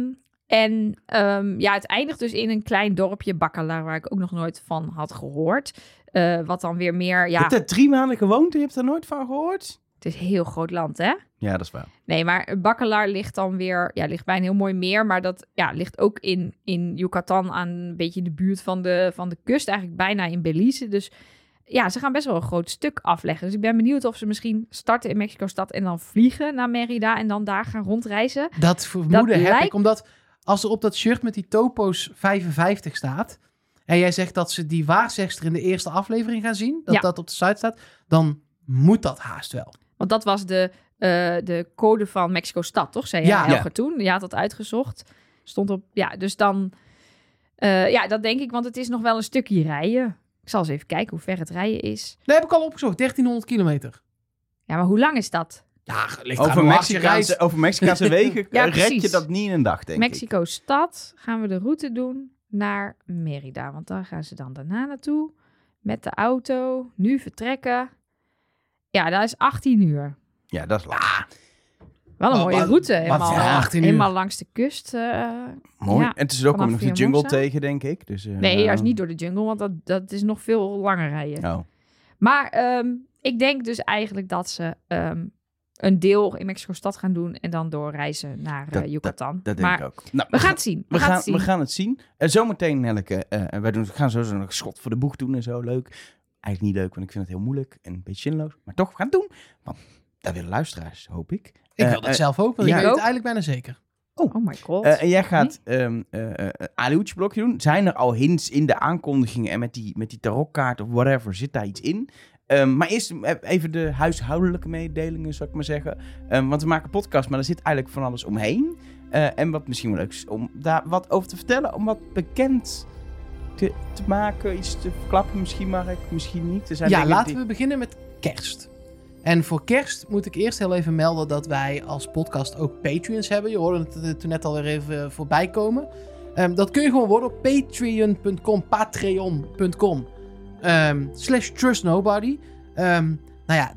en ehm, ja, het eindigt dus in een klein dorpje, Bacalar, waar ik ook nog nooit van had gehoord. Eh, wat dan weer meer, Je ja, hebt er drie maanden gewoond en je hebt er nooit van gehoord? het is een heel groot land, hè? Ja, dat is waar. Nee, maar Bacalar ligt dan weer, ja, ligt bij een heel mooi meer, maar dat ja, ligt ook in, in Yucatan aan een beetje in de buurt van de, van de kust, eigenlijk bijna in Belize. Dus ja, ze gaan best wel een groot stuk afleggen. Dus ik ben benieuwd of ze misschien starten in Mexico-stad en dan vliegen naar Merida en dan daar gaan rondreizen. Dat vermoeden heb lijkt- ik, omdat als er op dat shirt met die topo's 55 staat... en jij zegt dat ze die waarzegster in de eerste aflevering gaan zien... dat Ja. dat op de site staat, dan moet dat haast wel. Want dat was de, eh, de code van Mexico-stad, toch? Zei Ja. Helge, toen? Je had dat uitgezocht. Stond op, ja, dus dan... eh, ja, dat denk ik, want het is nog wel een stukje rijden. Ik zal eens even kijken hoe ver het rijden is. Dat heb ik al opgezocht, 1300 kilometer. Ja, maar hoe lang is dat? Ja, ligt Over Mexicaanse, rijdt. over Mexicaanse wegen Ja, red je dat niet in een dag, denk ik. Mexico-stad gaan we de route doen naar Merida. Want daar gaan ze dan daarna naartoe. Met de auto. Nu vertrekken. Ja, dat is 18 uur. Ja, dat is lang. Wel een mooie wat- route. wat Helemaal, voor 18 uur? helemaal langs de kust. eh, Mooi. Ja, en tussendoor kom je nog de jungle tegen, denk ik. Dus, eh, nee, juist niet door de jungle, want dat, dat is nog veel langer rijden. Oh. Maar ehm, ik denk dus eigenlijk dat ze ehm, een deel in Mexico-stad gaan doen en dan doorreizen naar eh, Dat- Yucatan. Dat denk maar ik ook. Nou, we gaan het zien. We, We gaan, het zien. we gaan het zien. En zometeen, Nelke, eh, wij doen, we gaan sowieso nog een schot voor de boeg doen en zo. Leuk. Eigenlijk niet leuk, want ik vind het heel moeilijk en een beetje zinloos. Maar toch, we gaan het doen. Want daar willen luisteraars, hoop ik. Ik Eh, wil dat eh, zelf ook, want ja. ik weet het eigenlijk bijna zeker. Oh my god. Eh, en jij gaat ehm eh eh, Alihoedje blokje doen. Zijn er al hints in de aankondigingen en met die, met die tarotkaart of whatever, zit daar iets in? Ehm, maar eerst eh, even de huishoudelijke mededelingen, zou ik maar zeggen. Ehm, want we maken podcast, maar er zit eigenlijk van alles omheen. Eh, en wat misschien wel leuk is om daar wat over te vertellen, om wat bekend te, te maken, iets te verklappen misschien, Mark, misschien niet. Er zijn Ja, laten die- we beginnen met kerst. En voor kerst moet ik eerst heel even melden dat wij als podcast ook Patreons hebben. Je hoorde het eh, toen net al weer even voorbij komen. Ehm, dat kun je gewoon worden op patreon.com, patreon.com ehm, slash trustnobody. Ehm nou ja,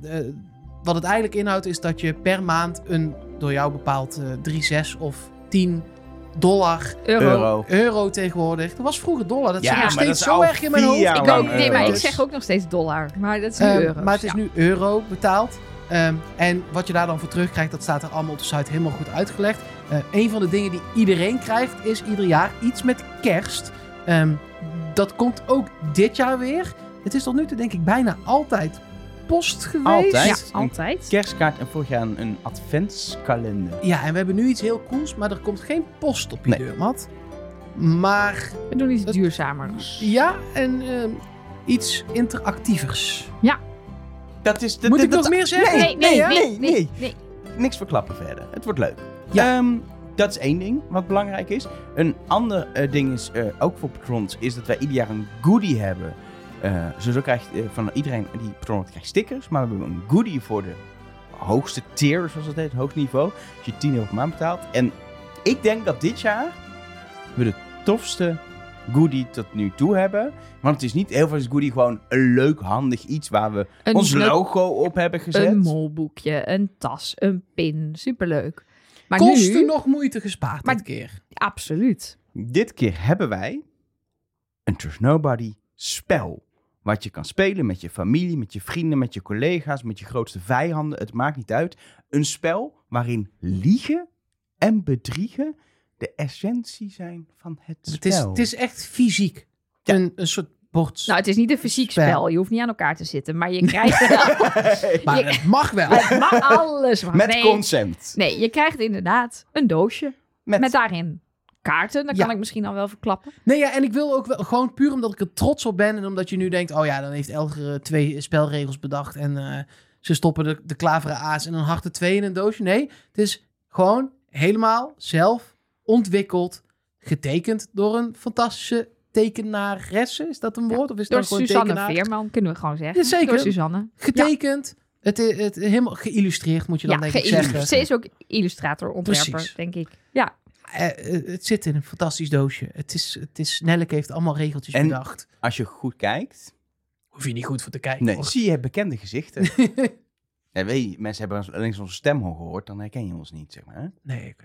wat het eigenlijk inhoudt is dat je per maand een door jou bepaald eh 3, 6 of 10 dollar Euro. Euro. euro tegenwoordig. Dat was vroeger dollar. Dat Ja, zit nog steeds zo erg in mijn hoofd. Ik weet, nee, maar ik zeg ook nog steeds dollar. Maar dat is nu Ehm, euro. maar het is nu euro betaald. Ehm, en wat je daar dan voor terugkrijgt, dat staat er allemaal op de site helemaal goed uitgelegd. Eh een van de dingen die iedereen krijgt, is ieder jaar iets met kerst. Ehm, dat komt ook dit jaar weer. Het is tot nu toe denk ik bijna altijd post geweest. Altijd. Ja, altijd. kerstkaart en vorig jaar een, een adventskalender. Ja, en we hebben nu iets heel cools, maar er komt geen post op je Nee. deurmat. Maar We doen iets duurzamers. ja, en ehm, iets interactievers. Dat is, dat, Moet dat- ik nog dat- meer zeggen? Nee, nee, nee, nee, nee. nee. niks verklappen verder. Het wordt leuk. Ja. Ehm, dat is één ding wat belangrijk is. Een ander eh, ding is, eh, ook voor patrons, is dat wij ieder jaar een goodie hebben. Eh zo krijgt van iedereen die patron krijgt stickers. Maar we hebben een goodie voor de hoogste tier, zoals het heet, het hoogste niveau. Als je 10 euro per maand betaalt. En ik denk dat dit jaar we de tofste goodie tot nu toe hebben. Want het is niet heel veel is goodie gewoon een leuk, handig iets waar we Een ons logo op hebben gezet. Een molboekje, een tas, een pin. Superleuk. Maar Kosten nu... nog moeite gespaard Maar- dit keer. Absoluut. Dit keer hebben wij een Trust Nobody spel. Wat je kan spelen met je familie, met je vrienden, met je collega's, met je grootste vijanden. Het maakt niet uit. Een spel waarin liegen en bedriegen de essentie zijn van het spel. Het is, het is echt fysiek. Ja. Een, een soort Nou, het is niet een fysiek Spel. spel. Je hoeft niet aan elkaar te zitten. Maar je krijgt wel... maar je- het mag wel. Het mag alles. Maar Met nee, consent. nee, je krijgt inderdaad een doosje. Met, Met daarin kaarten. Dat Ja. kan ik misschien al wel verklappen. Nee, ja, en ik wil ook wel gewoon puur omdat ik er trots op ben. En omdat je nu denkt, oh ja, dan heeft Elger eh, twee spelregels bedacht. En eh, ze stoppen de, de klaveren a's en een harte twee in een doosje. Nee, het is gewoon helemaal zelf ontwikkeld. Getekend door een fantastische tekenaresse. Is dat een woord? Of is Door dat gewoon Suzanne tekenaar? Veerman, kunnen we gewoon zeggen. Ja, zeker. Door Suzanne. Getekend. Het, het, helemaal geïllustreerd, moet je dan Ja, denk ik geïllustreerd. zeggen. Ze is ook illustrator, ontwerper, Precies. denk ik. Ja, Eh, eh, het zit in een fantastisch doosje. Het is, het is, Nelleke heeft allemaal regeltjes En- bedacht. Als je goed kijkt, Hoef je niet goed voor te kijken. nee, hoor. zie je bekende gezichten. ja, weet je, mensen hebben alleen onze stem al gehoord, dan herken je ons niet, zeg maar. hè? Nee, oké.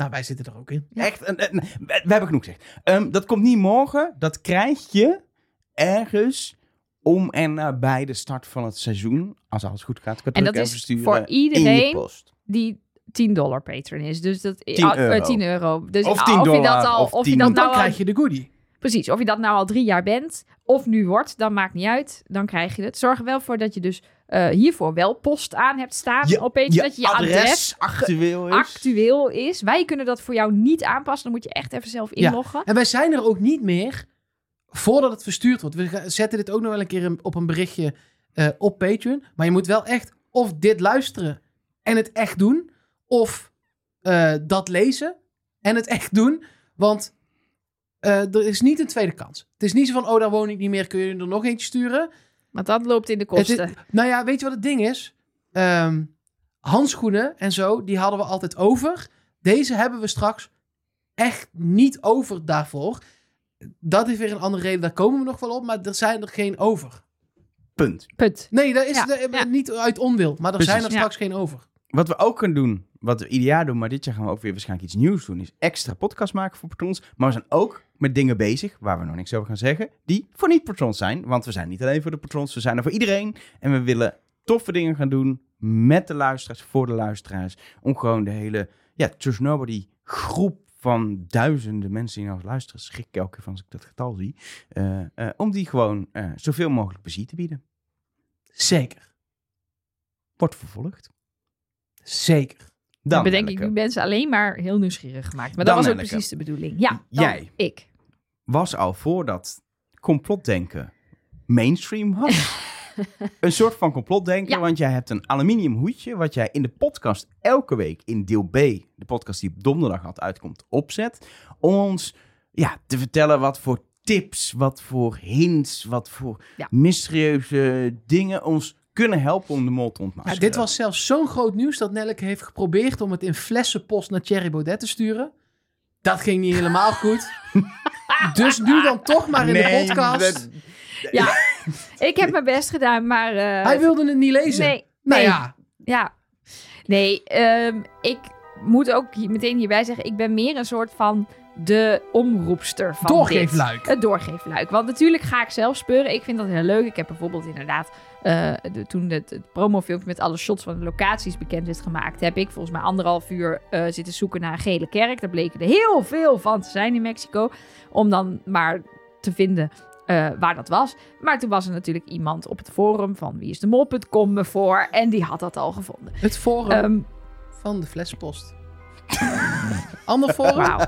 Nou, wij zitten er ook in. Ja. Echt, een- een- we, we hebben genoeg gezegd. Ehm, dat komt niet morgen, dat krijg je ergens om en nabij de start van het seizoen. Als alles goed gaat, kan En dat ook is voor iedereen post. die 10 dollar patron is. Dus dat 10 ah, eh, euro. 10 euro. Dus Of ah, 10 of je dat dollar, al, of of je 10 dat Dan nou al, krijg je de goodie. precies, of je dat nou al drie jaar bent of nu wordt, dan maakt niet uit. Dan krijg je het. Zorg er wel voor dat je dus eh, hiervoor wel post aan hebt staan Je- op Patreon, dat je je adres, actueel is. actueel is. Wij kunnen dat voor jou niet aanpassen. Dan moet je echt even zelf Ja. inloggen. En wij zijn er ook niet meer voordat het verstuurd wordt. We zetten dit ook nog wel een keer op een berichtje eh, op Patreon. Maar je moet wel echt of dit luisteren en het echt doen. Of eh, dat lezen en het echt doen. Want eh, er is niet een tweede kans. Het is niet zo van, oh, daar woon ik niet meer. Kun je er nog eentje sturen? Want dat loopt in de is- kosten. nou ja, weet je wat het ding is? Ehm, handschoenen en zo, die hadden we altijd over. Deze hebben we straks echt niet over daarvoor. Dat is weer een andere reden, daar komen we nog wel op. Maar er zijn er geen over. Punt. Punt. Nee, dat is Ja, niet uit onwil. Maar er Precies. zijn er Ja. straks geen over. Wat we ook kunnen doen, wat we ieder jaar doen, maar dit jaar gaan we ook weer waarschijnlijk iets nieuws doen, is extra podcast maken voor patrons. Maar we zijn ook met dingen bezig, waar we nog niks over gaan zeggen, die voor niet-patrons zijn. Want we zijn niet alleen voor de patrons, we zijn er voor iedereen. En we willen toffe dingen gaan doen met de luisteraars, voor de luisteraars. Om gewoon de hele, ja, Trust Nobody groep van duizenden mensen die naar ons luisteren, schrik ik elke keer van als ik dat getal zie, eh, eh, om die gewoon eh, zoveel mogelijk plezier te bieden. Zeker. Wordt vervolgd. Zeker. Dan, bedenk ik nu mensen alleen maar heel nieuwsgierig gemaakt. Maar Dan, dat was ook precies de bedoeling. Ja, Jij. ik. was al voordat complotdenken mainstream was. een soort van complotdenken, Ja. want jij hebt een aluminium hoedje, wat jij in de podcast elke week in deel B, de podcast die op donderdag had uitkomt, opzet. Om ons ja, te vertellen wat voor tips, wat voor hints, wat voor Ja. mysterieuze dingen ons kunnen helpen om de mol te Ja, ontmaskeren. dit was zelfs zo'n groot nieuws dat Nelleke heeft geprobeerd om het in flessenpost naar Thierry Baudet te sturen. Dat ging niet helemaal goed. dus nu dan toch maar in de podcast. dat- Ja, ik heb mijn best gedaan, maar... eh, Hij wilde het niet lezen. Nee, Nou nee. ja, Ja. Nee, ehm, ik moet ook meteen hierbij zeggen... ik ben meer een soort van de omroepster van dit. doorgeefluik. Het doorgeefluik. Want natuurlijk ga ik zelf speuren. Ik vind dat heel leuk. Ik heb bijvoorbeeld inderdaad... eh, de, toen het, het promofilmpje met alle shots van de locaties bekend is gemaakt... heb ik volgens mij anderhalf uur eh, zitten zoeken naar een gele kerk. Daar bleken er heel veel van te zijn in Mexico. Om dan maar te vinden eh, waar dat was. Maar toen was er natuurlijk iemand op het forum van wieisdemol.com me voor. En die had dat al gevonden. Het forum Ehm van de flessenpost. Ander forum? Wauw.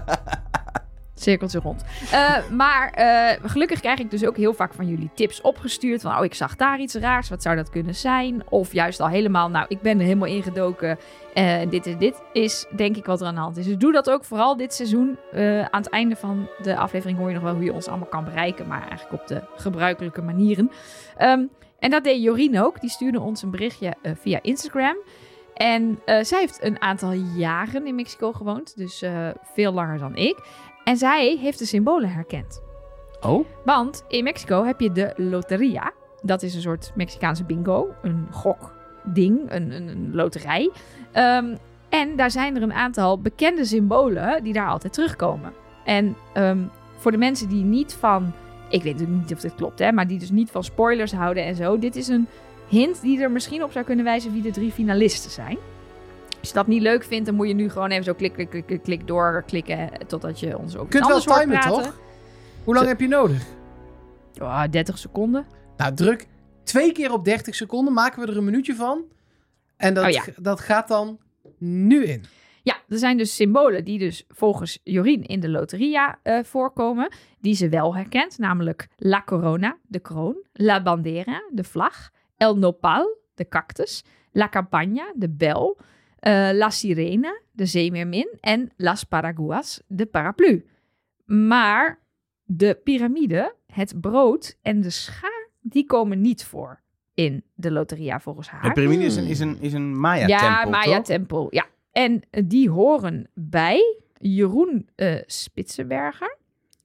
Cirkeltje rond. Eh, maar eh, gelukkig krijg ik dus ook heel vaak van jullie tips opgestuurd. Van, oh, ik zag daar iets raars. Wat zou dat kunnen zijn? Of juist al helemaal, nou, ik ben er helemaal ingedoken. eh, En dit en dit is denk ik wat er aan de hand is. Dus doe dat ook vooral dit seizoen. Aan het einde van de aflevering hoor je nog wel hoe je ons allemaal kan bereiken. Maar eigenlijk op de gebruikelijke manieren. Ehm, en dat deed Jorien ook. Die stuurde ons een berichtje via Instagram. En eh, zij heeft een aantal jaren in Mexico gewoond. Dus eh, veel langer dan ik. En zij heeft de symbolen herkend. Oh? Want in Mexico heb je de Loteria. Dat is een soort Mexicaanse bingo. Een gokding, een, een, een loterij. Ehm, en daar zijn er een aantal bekende symbolen die daar altijd terugkomen. En ehm, voor de mensen die niet van... Ik weet natuurlijk niet of dit klopt, hè. Maar die dus niet van spoilers houden en zo. Dit is een hint die er misschien op zou kunnen wijzen wie de drie finalisten zijn. Als je dat niet leuk vindt, dan moet je nu gewoon even zo klik, klik, klik, klik, klik doorklikken. Totdat je ons ook Je kunt wel timen, toch? Hoe lang Zo. heb je nodig? Ja, 30 seconden. Nou, druk twee keer op 30 seconden, maken we er een minuutje van. En dat, Oh ja. dat gaat dan nu in. Ja, er zijn dus symbolen die dus volgens Jorien in de loteria eh, voorkomen, die ze wel herkent, namelijk La Corona, de kroon, La Bandera, de vlag, El Nopal, de cactus, La Campagna, de bel, eh, La Sirena, de zeemeermin en Las Paraguas, de paraplu. Maar de piramide, het brood en de schaar, die komen niet voor in de loteria volgens haar. De piramide is een, is een, is een Maya-tempel, Ja? Maya-tempel. Ja. En die horen bij Jeroen eh, Spitsenberger.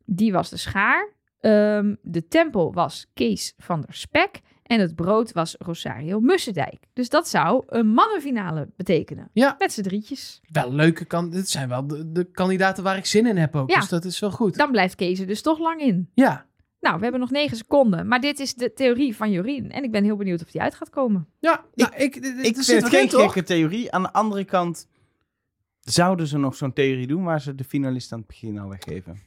Die was de schaar. Ehm, de tempel was Kees van der Spek. En het brood was Rosario Mussendijk. Dus dat zou een mannenfinale betekenen. Ja. Met z'n drietjes. Wel leuke kan. Dit zijn wel de, de kandidaten waar ik zin in heb ook. Ja. Dus dat is wel goed. Dan blijft Kees er dus toch lang in. Ja. Nou, we hebben nog negen seconden. Maar dit is de theorie van Jorien. En ik ben heel benieuwd of die uit gaat komen. Ja, nou, ik, Ik dit vind het geen toch? gekke theorie. Aan de andere kant zouden ze nog zo'n theorie doen waar ze de finalist aan het begin al weggeven.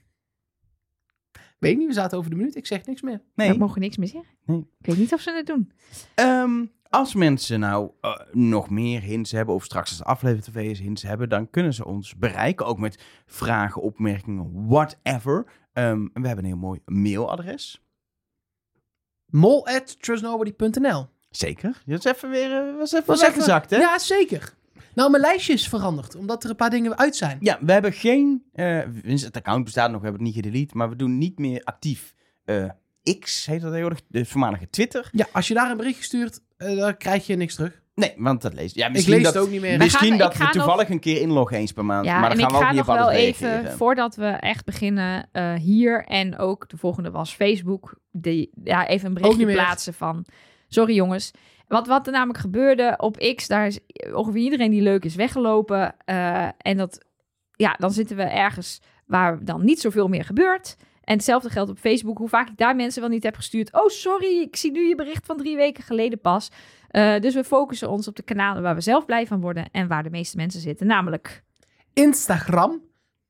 Weet niet, we zaten over de minuut. Ik zeg niks meer. Nee. We mogen niks meer zeggen. Nee. Ik weet niet of ze het doen. Ehm, als mensen nou eh, nog meer hints hebben, of straks als aflevering tv is hints hebben, dan kunnen ze ons bereiken. Ook met vragen, opmerkingen, whatever. Ehm, en we hebben een heel mooi mailadres. Mol at trustnobody.nl Zeker. Dat is even weer eh, was even Was weggezakt, hè? Ja, zeker. Nou, mijn lijstje is veranderd, omdat er een paar dingen uit zijn. Ja, we hebben geen. eh, het account bestaat nog, we hebben het niet gedelete, maar we doen niet meer actief. eh, X heet dat tegenwoordig, de voormalige Twitter. Ja, als je daar een berichtje stuurt, eh, dan krijg je niks terug. Nee, want dat leest. Ja, Ik misschien lees dat, het ook niet meer. Wij Misschien gaan- dat we toevallig een keer inloggen eens per maand. Ja, maar dan en gaan ik we ook ga niet nog wel even, reageren. voordat we echt beginnen eh, hier en ook de volgende was Facebook, die, ja, even een berichtje plaatsen van, sorry jongens. Wat, wat er namelijk gebeurde op X, daar is ongeveer iedereen die leuk is weggelopen. eh, en dat, ja, dan zitten we ergens waar dan niet zoveel meer gebeurt. En hetzelfde geldt op Facebook, hoe vaak ik daar mensen wel niet heb gestuurd. Oh, sorry, ik zie nu je bericht van drie weken geleden pas. Eh, dus we focussen ons op de kanalen waar we zelf blij van worden en waar de meeste mensen zitten. Namelijk Instagram,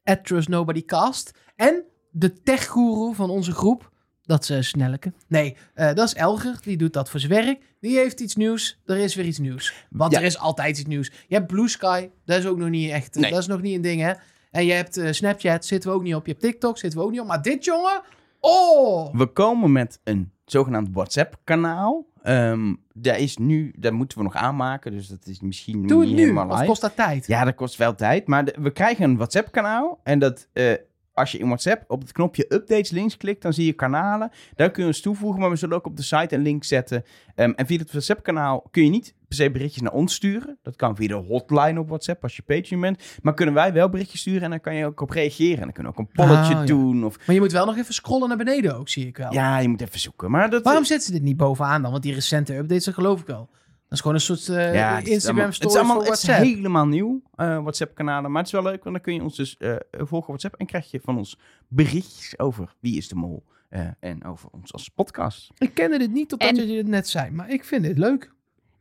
at trustnobodycast. En de techguru van onze groep, dat is eh, Snelleke. Nee, eh, dat is Elger, die doet dat voor zijn werk. Die heeft iets nieuws, er is weer iets nieuws. Want Ja. er is altijd iets nieuws. Je hebt Blue Sky, dat is ook nog niet echt, Nee. dat is nog niet een ding hè. En je hebt eh, Snapchat, zitten we ook niet op. Je hebt TikTok, zitten we ook niet op. Maar dit jongen, oh! We komen met een zogenaamd WhatsApp-kanaal. Ehm daar is nu, dat moeten we nog aanmaken, dus dat is misschien Doe het niet nu, helemaal live. kost dat tijd? Ja, dat kost wel tijd. Maar de- we krijgen een WhatsApp-kanaal. En dat, eh, als je in WhatsApp op het knopje updates links klikt, dan zie je kanalen. Daar kun je ons toevoegen, maar we zullen ook op de site een link zetten. Ehm, en via het WhatsApp-kanaal kun je niet per se berichtjes naar ons sturen. Dat kan via de hotline op WhatsApp als je Patreon bent. Maar kunnen wij wel berichtjes sturen en dan kan je ook op reageren. En dan kunnen we ook een polletje Ah, ja. doen. Of, Maar je moet wel nog even scrollen naar beneden ook, zie ik wel. ja, je moet even zoeken. Maar dat, Waarom zetten ze dit niet bovenaan dan? Want die recente updates, dat geloof ik wel. Dat is gewoon een soort eh, Ja, het is Instagram story het is allemaal, voor het is WhatsApp. helemaal nieuw, eh, WhatsApp-kanalen. Maar het is wel leuk, want dan kun je ons dus eh, volgen op WhatsApp. En krijg je van ons berichtjes over Wie is de Mol. eh, en over ons als podcast. Ik kende dit niet totdat En- je dit net zei, maar ik vind dit leuk.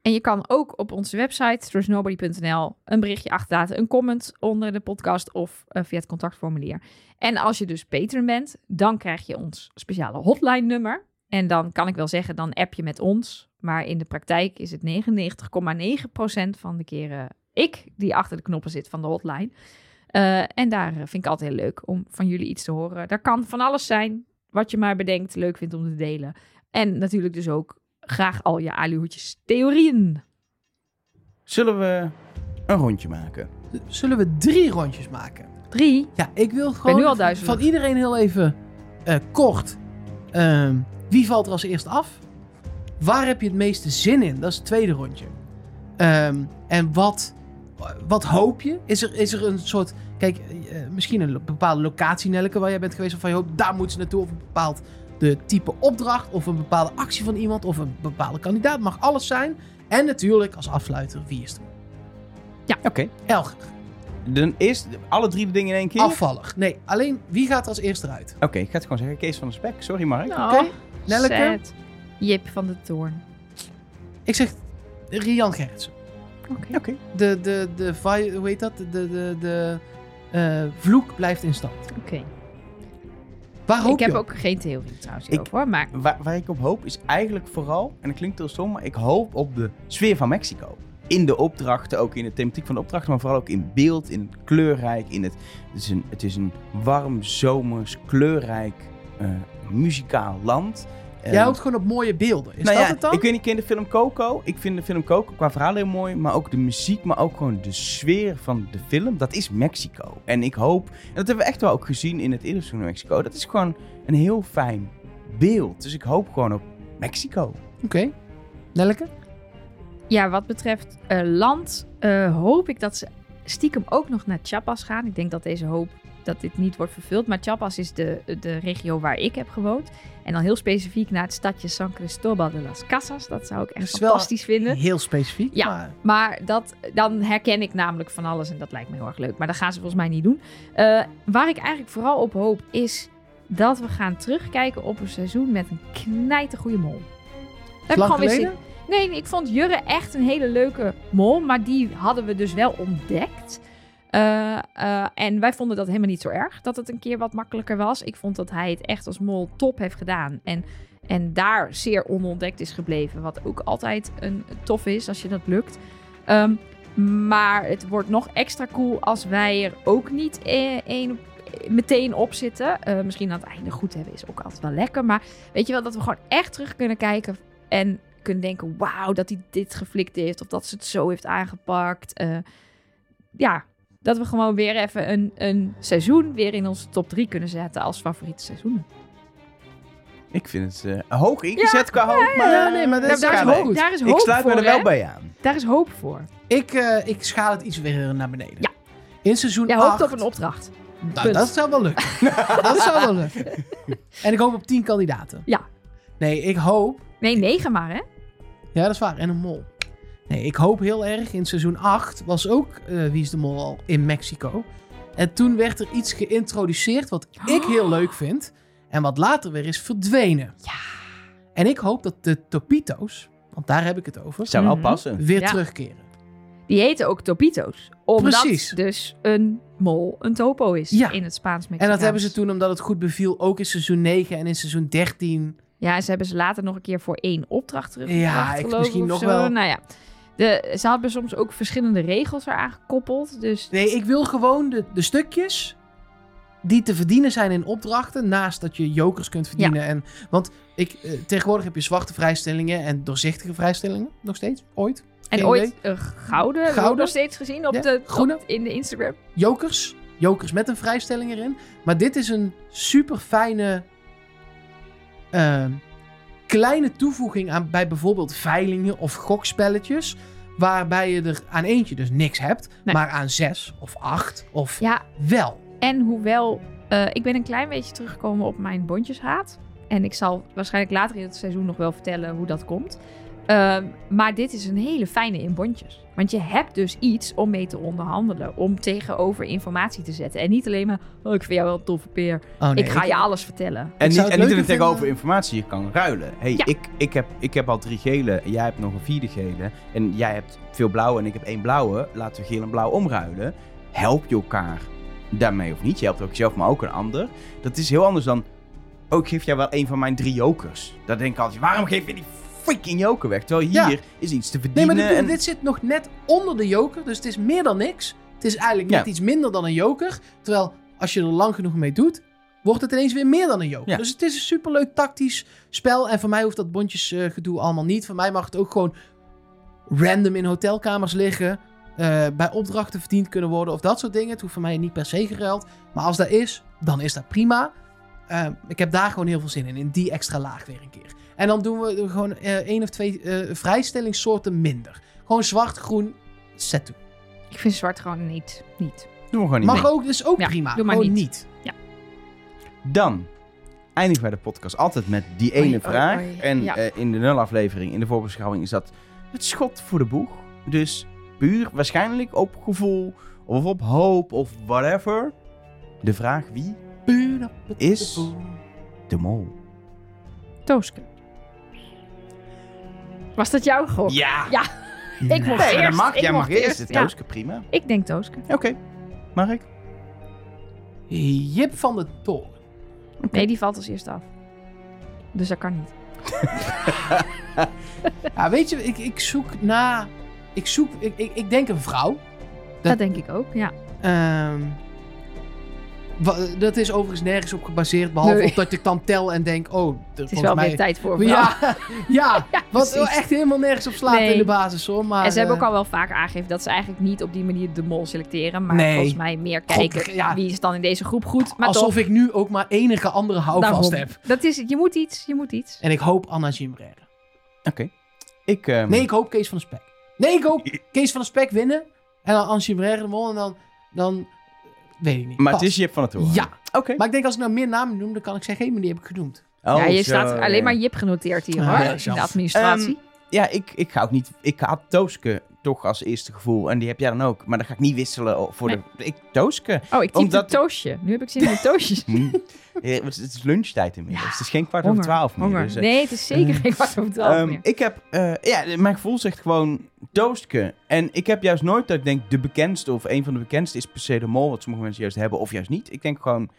En je kan ook op onze website, trustnobody.nl, een berichtje achterlaten, een comment onder de podcast of eh, via het contactformulier. En als je dus patron bent, dan krijg je ons speciale hotline nummer. En dan kan ik wel zeggen, dan app je met ons. Maar in de praktijk is het 99,9% van de keren ik die achter de knoppen zit van de hotline. Eh, en daar vind ik altijd heel leuk om van jullie iets te horen. Daar kan van alles zijn wat je maar bedenkt, leuk vindt om te delen. En natuurlijk dus ook graag al je aluhoedjes theorieën. Zullen we een rondje maken? Zullen we drie rondjes maken? Drie. Ja, ik wil gewoon nu al duizelig. van iedereen heel even eh, kort. ehm, wie valt er als eerste af? Waar heb je het meeste zin in? Dat is het tweede rondje. Ehm, en wat, wat hoop je? Is er, is er een soort Kijk, eh, misschien een bepaalde locatie, Nelleke, waar jij bent geweest. Of van je hoopt, daar moeten ze naartoe. Of een bepaald de type opdracht. Of een bepaalde actie van iemand. Of een bepaalde kandidaat. Mag alles zijn. En natuurlijk, als afsluiter, wie is de mol? Oké. Elger. Dan is alle drie de dingen in één keer? Oké, Afvallig. Nee, alleen wie gaat er als eerste eruit? ik ga het gewoon zeggen. Kees van de Spek. Sorry, Mark. Oh, Oké, Nelleke? sad. Jip van de Toorn. Ik zeg Rian Gerritsen. Oké. Oké. De, de, de, vi- hoe heet dat? De, de, de eh, vloek blijft in stand. Oké. Waar hoop Ik heb je ook geen theorie trouwens Ik- hierover, hoor. Maar Waar, waar ik op hoop is eigenlijk vooral, en dat klinkt heel stom, maar ik hoop op de sfeer van Mexico. In de opdrachten, ook in de thematiek van de opdrachten, maar vooral ook in beeld, in het kleurrijk, in het... Het is een, het is een warm, zomers, kleurrijk, eh, muzikaal land. Jij houdt gewoon op mooie beelden. Is nou dat ja, het dan? ik weet niet, ken de film Coco? Ik vind de film Coco qua verhaal heel mooi, maar ook de muziek, maar ook gewoon de sfeer van de film, dat is Mexico. En ik hoop, en dat hebben we echt wel ook gezien in het eerste seizoen van Mexico, dat is gewoon een heel fijn beeld. Dus ik hoop gewoon op Mexico. Oké. Nelleke? ja, wat betreft eh, land eh, hoop ik dat ze stiekem ook nog naar Chiapas gaan. Ik denk dat deze hoop dat dit niet wordt vervuld. Maar Chiapas is de, de regio waar ik heb gewoond. En dan heel specifiek naar het stadje San Cristobal de las Casas. Dat zou ik echt wel fantastisch vinden. Heel specifiek. Ja. maar- Maar dat, dan herken ik namelijk van alles en dat lijkt me heel erg leuk. Maar dat gaan ze volgens mij niet doen. Eh, waar ik eigenlijk vooral op hoop is dat we gaan terugkijken op een seizoen met een knijtergoede mol. Daar heb ik gewoon weer Nee, ik vond Jurre echt een hele leuke mol. Maar die hadden we dus wel ontdekt. Eh, eh, en wij vonden dat helemaal niet zo erg. Dat het een keer wat makkelijker was. Ik vond dat hij het echt als mol top heeft gedaan. En, en daar zeer onontdekt is gebleven. Wat ook altijd een tof is als je dat lukt. Ehm, maar het wordt nog extra cool als wij er ook niet één meteen op zitten. Eh, misschien aan het einde goed hebben is ook altijd wel lekker. Maar weet je wel, dat we gewoon echt terug kunnen kijken en kunnen denken: wauw, dat hij dit geflikt heeft. Of dat ze het zo heeft aangepakt. Ja, dat we gewoon weer even een, een seizoen weer in onze top 3 kunnen zetten als favoriete seizoenen. Ik vind het eh, hoog ingezet qua hoop, maar... Ja, nee, maar dat is daar, is hoop, goed. daar is Ik hoop sluit voor. me er wel hè? bij aan. Daar is hoop voor. Ik, eh, ik schaal het iets weer naar beneden. Ja. In seizoen Jij 8... hoopt op een opdracht. Nou, Punt. dat zou wel lukken. dat zou wel lukken. En ik hoop op 10 kandidaten. Ja. Nee, ik hoop... Nee, negen maar, hè? Ja, dat is waar. En een mol. Nee, ik hoop heel erg. In seizoen 8 was ook eh, Wie is de Mol al in Mexico. En toen werd er iets geïntroduceerd wat ik heel leuk vind. En wat later weer is verdwenen. Ja. En ik hoop dat de Topito's, want daar heb ik het over, Zou wel Mhm. passen. weer Ja. terugkeren. Die heten ook Topito's. Omdat Precies. dus een mol een topo is Ja. in het Spaans En dat hebben ze Mexicaans. toen, omdat het goed beviel, ook in seizoen 9 en in seizoen 13. Ja, en ze hebben ze later nog een keer voor één opdracht teruggebracht, Ja, ik- misschien nog zo. wel. Nou ja, de, ze hadden soms ook verschillende regels eraan gekoppeld. Dus Nee, ik wil gewoon de, de stukjes die te verdienen zijn in opdrachten, naast dat je jokers kunt verdienen. En, want ik, eh, tegenwoordig heb je zwarte vrijstellingen en doorzichtige vrijstellingen, nog steeds, ooit. en ooit een gouden, Gouden? nog steeds gezien op Ja, de, groene. op- in de Instagram. Jokers, jokers met een vrijstelling erin. Maar dit is een super fijne kleine toevoeging aan bij bijvoorbeeld veilingen of gokspelletjes. Waarbij je er aan eentje dus niks hebt, Nee. maar aan zes of acht of Ja, wel. en hoewel eh, ik ben een klein beetje teruggekomen op mijn bondjeshaat. En ik zal waarschijnlijk later in het seizoen nog wel vertellen hoe dat komt. Ehm, maar dit is een hele fijne in bondjes. Want je hebt dus iets om mee te onderhandelen. Om tegenover informatie te zetten. En niet alleen maar, oh, ik vind jou wel een toffe peer. Oh, nee, ik ga je alles vertellen. En niet, en niet alleen tegenover informatie, je kan ruilen. hey, Ja. ik, ik, heb, ik heb al drie gele en jij hebt nog een vierde gele. En jij hebt veel blauwe en ik heb één blauwe. Laten we geel en blauw omruilen. Help je elkaar daarmee of niet? Je helpt ook jezelf, maar ook een ander. Dat is heel anders dan, oh, ik geef jou wel een van mijn drie jokers. Dan denk ik altijd, waarom geef je die freaking joker weg? Terwijl hier Ja. is iets te Nee, verdienen. maar dit, en... dit zit nog net onder de joker, dus het is meer dan niks. Het is eigenlijk net Ja. iets minder dan een joker. Terwijl als je er lang genoeg mee doet, wordt het ineens weer meer dan een joker. Ja. Dus het is een superleuk tactisch spel. En voor mij hoeft dat bondjesgedoe allemaal niet. Voor mij mag het ook gewoon random in hotelkamers liggen. eh, bij opdrachten verdiend kunnen worden of dat soort dingen. Het hoeft voor mij niet per se geruild. Maar als dat is, dan is dat prima. Eh, ik heb daar gewoon heel veel zin in. In die extra laag weer een keer. En dan doen we er gewoon eh, één of twee eh, vrijstellingssoorten minder. Gewoon zwart, groen, set toe. Ik vind zwart gewoon niet. niet. Doen we gewoon niet Mag mee. ook, is ook Ja, prima. doe maar Gewoon niet. niet. Dan eindigen wij de podcast altijd met die ene oei, vraag. oei. En Ja. eh, in de nulaflevering, in de voorbeschouwing, is dat het schot voor de boeg. Dus puur waarschijnlijk op gevoel of op hoop of whatever. De vraag wie Is- de mol. Tooske. Was dat jouw gok? Ja! Ja, ik mocht Nee, eerst. dat mag. ik Jij mag mocht eerst. Ja. Tooske, prima. Ik denk Tooske. Oké. Mark? Jip van de Toren. Nee, die valt als eerste af. Dus dat kan niet. Ja, weet je, ik, ik zoek na... Ik zoek... Ik, ik, ik denk een vrouw. Dat, denk ik ook, ja. Ehm, dat is overigens nergens op gebaseerd. Behalve Nee. op dat ik dan tel en denk... Oh, Het is wel mij... weer tijd voor. Ja, ja, Ja, wat precies. echt helemaal nergens op slaat Nee. in de basis hoor. Maar, en ze hebben eh, ook al wel vaker aangegeven dat ze eigenlijk niet op die manier de mol selecteren. Maar Nee. volgens mij meer God, kijken ja. wie is dan in deze groep goed. Maar alsof toch, ik nu ook maar enige andere houvast daarom. heb. Dat is het. Je moet iets, je moet iets. En ik hoop Anna Gimbrère. Oké. Ik, ehm, Nee, ik hoop Kees van de Spek. Nee, ik hoop Kees van de Spek winnen. En dan Anna Gimbrère de mol. En dan, dan weet ik niet. maar het is Jip van het Toren. Ja, Oké. maar ik denk als ik nou meer namen noem, dan kan ik zeggen, hé, maar die heb ik genoemd. Oh, ja, je zo, staat ja. alleen maar Jip genoteerd hier Ah, hoor. ja, in de administratie. Ja, ik, ik ga ook niet... Ik had Tooske toch als eerste gevoel. En die heb jij dan ook. Maar dan ga ik niet wisselen voor Nee. de... Ik, Tooske. oh, ik typte omdat- toastje. Nu heb ik zin in een toastje. Hm. Ja, het is- lunchtijd inmiddels. Ja, het is geen kwart over twaalf meer. Dus, nee, het is zeker geen kwart over twaalf Ehm, meer. ik heb, eh, ja, mijn gevoel zegt gewoon Toastke. En ik heb juist nooit dat ik denk de bekendste of een van de bekendste is per se de mol, wat sommige mensen juist hebben of juist niet. Ik denk gewoon,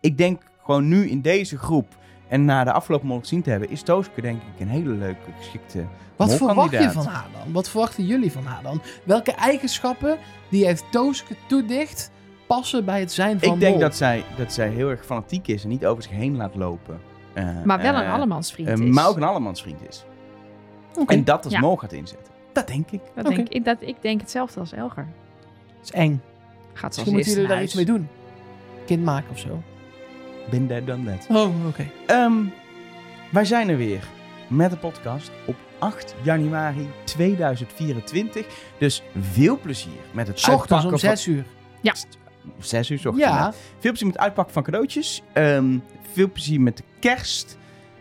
ik denk gewoon nu in deze groep en na de afgelopen mol gezien te hebben, is Toastke denk ik een hele leuke, geschikte Wat verwacht je van haar dan? Wat verwachten jullie van haar dan? Welke eigenschappen die heeft Tooske toedicht passen bij het zijn van Ik denk mol? dat zij, dat zij heel erg fanatiek is en niet over zich heen laat lopen. Eh, maar wel een eh, allemansvriend eh, is. maar ook een allemansvriend is. En dat als Ja. mol gaat inzetten. Dat denk ik. Dat denk, ik, dat, ik denk hetzelfde als Elger. dat is eng. Gaat zoals Misschien moeten jullie daar iets mee doen. Kind maken of zo. Been there, done that. Oh, oké. Ehm, wij zijn er weer met de podcast op 8 januari 2024. Dus veel plezier met het S ochtends uitpakken om van... zes uur. Ja. 6 uur 's ochtends. Ja. Veel plezier met het uitpakken van cadeautjes. Ehm, veel plezier met de kerst.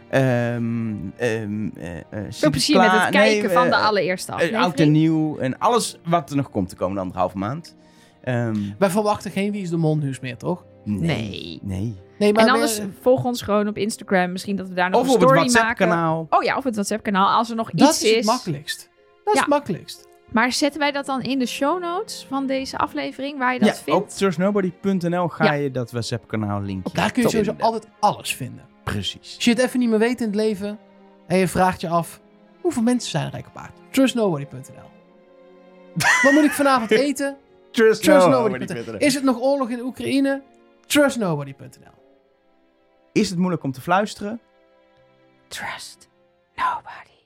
Ehm ehm eh, eh, Veel plezier met het kijken nee, van de eh, allereerste aflevering. Oud en nieuw. En alles wat er nog komt de komende anderhalve maand. Ehm, wij verwachten geen Wie is de nieuws meer, toch? nee. Nee. Nee. Nee, maar en anders meer- volg ons gewoon op Instagram. Misschien dat we daar nog Of een op het story maken. WhatsApp-kanaal. Oh ja, of het WhatsApp-kanaal. Als er nog dat iets is het makkelijkst. Dat is het makkelijkst. Maar zetten wij dat dan in de show notes van deze aflevering, waar je dat Ja, op vindt? trustnobody.nl ga Ja. je dat WhatsApp-kanaal linkje Daar kun je sowieso vinden. altijd alles vinden. Precies. Als je het even niet meer weet in het leven en je vraagt je af, hoeveel mensen zijn er eigenlijk op aarde? Trustnobody.nl Wat moet ik vanavond eten? Trustnobody.nl Is het nog oorlog in Oekraïne? Trustnobody.nl Is het moeilijk om te fluisteren? Trust nobody.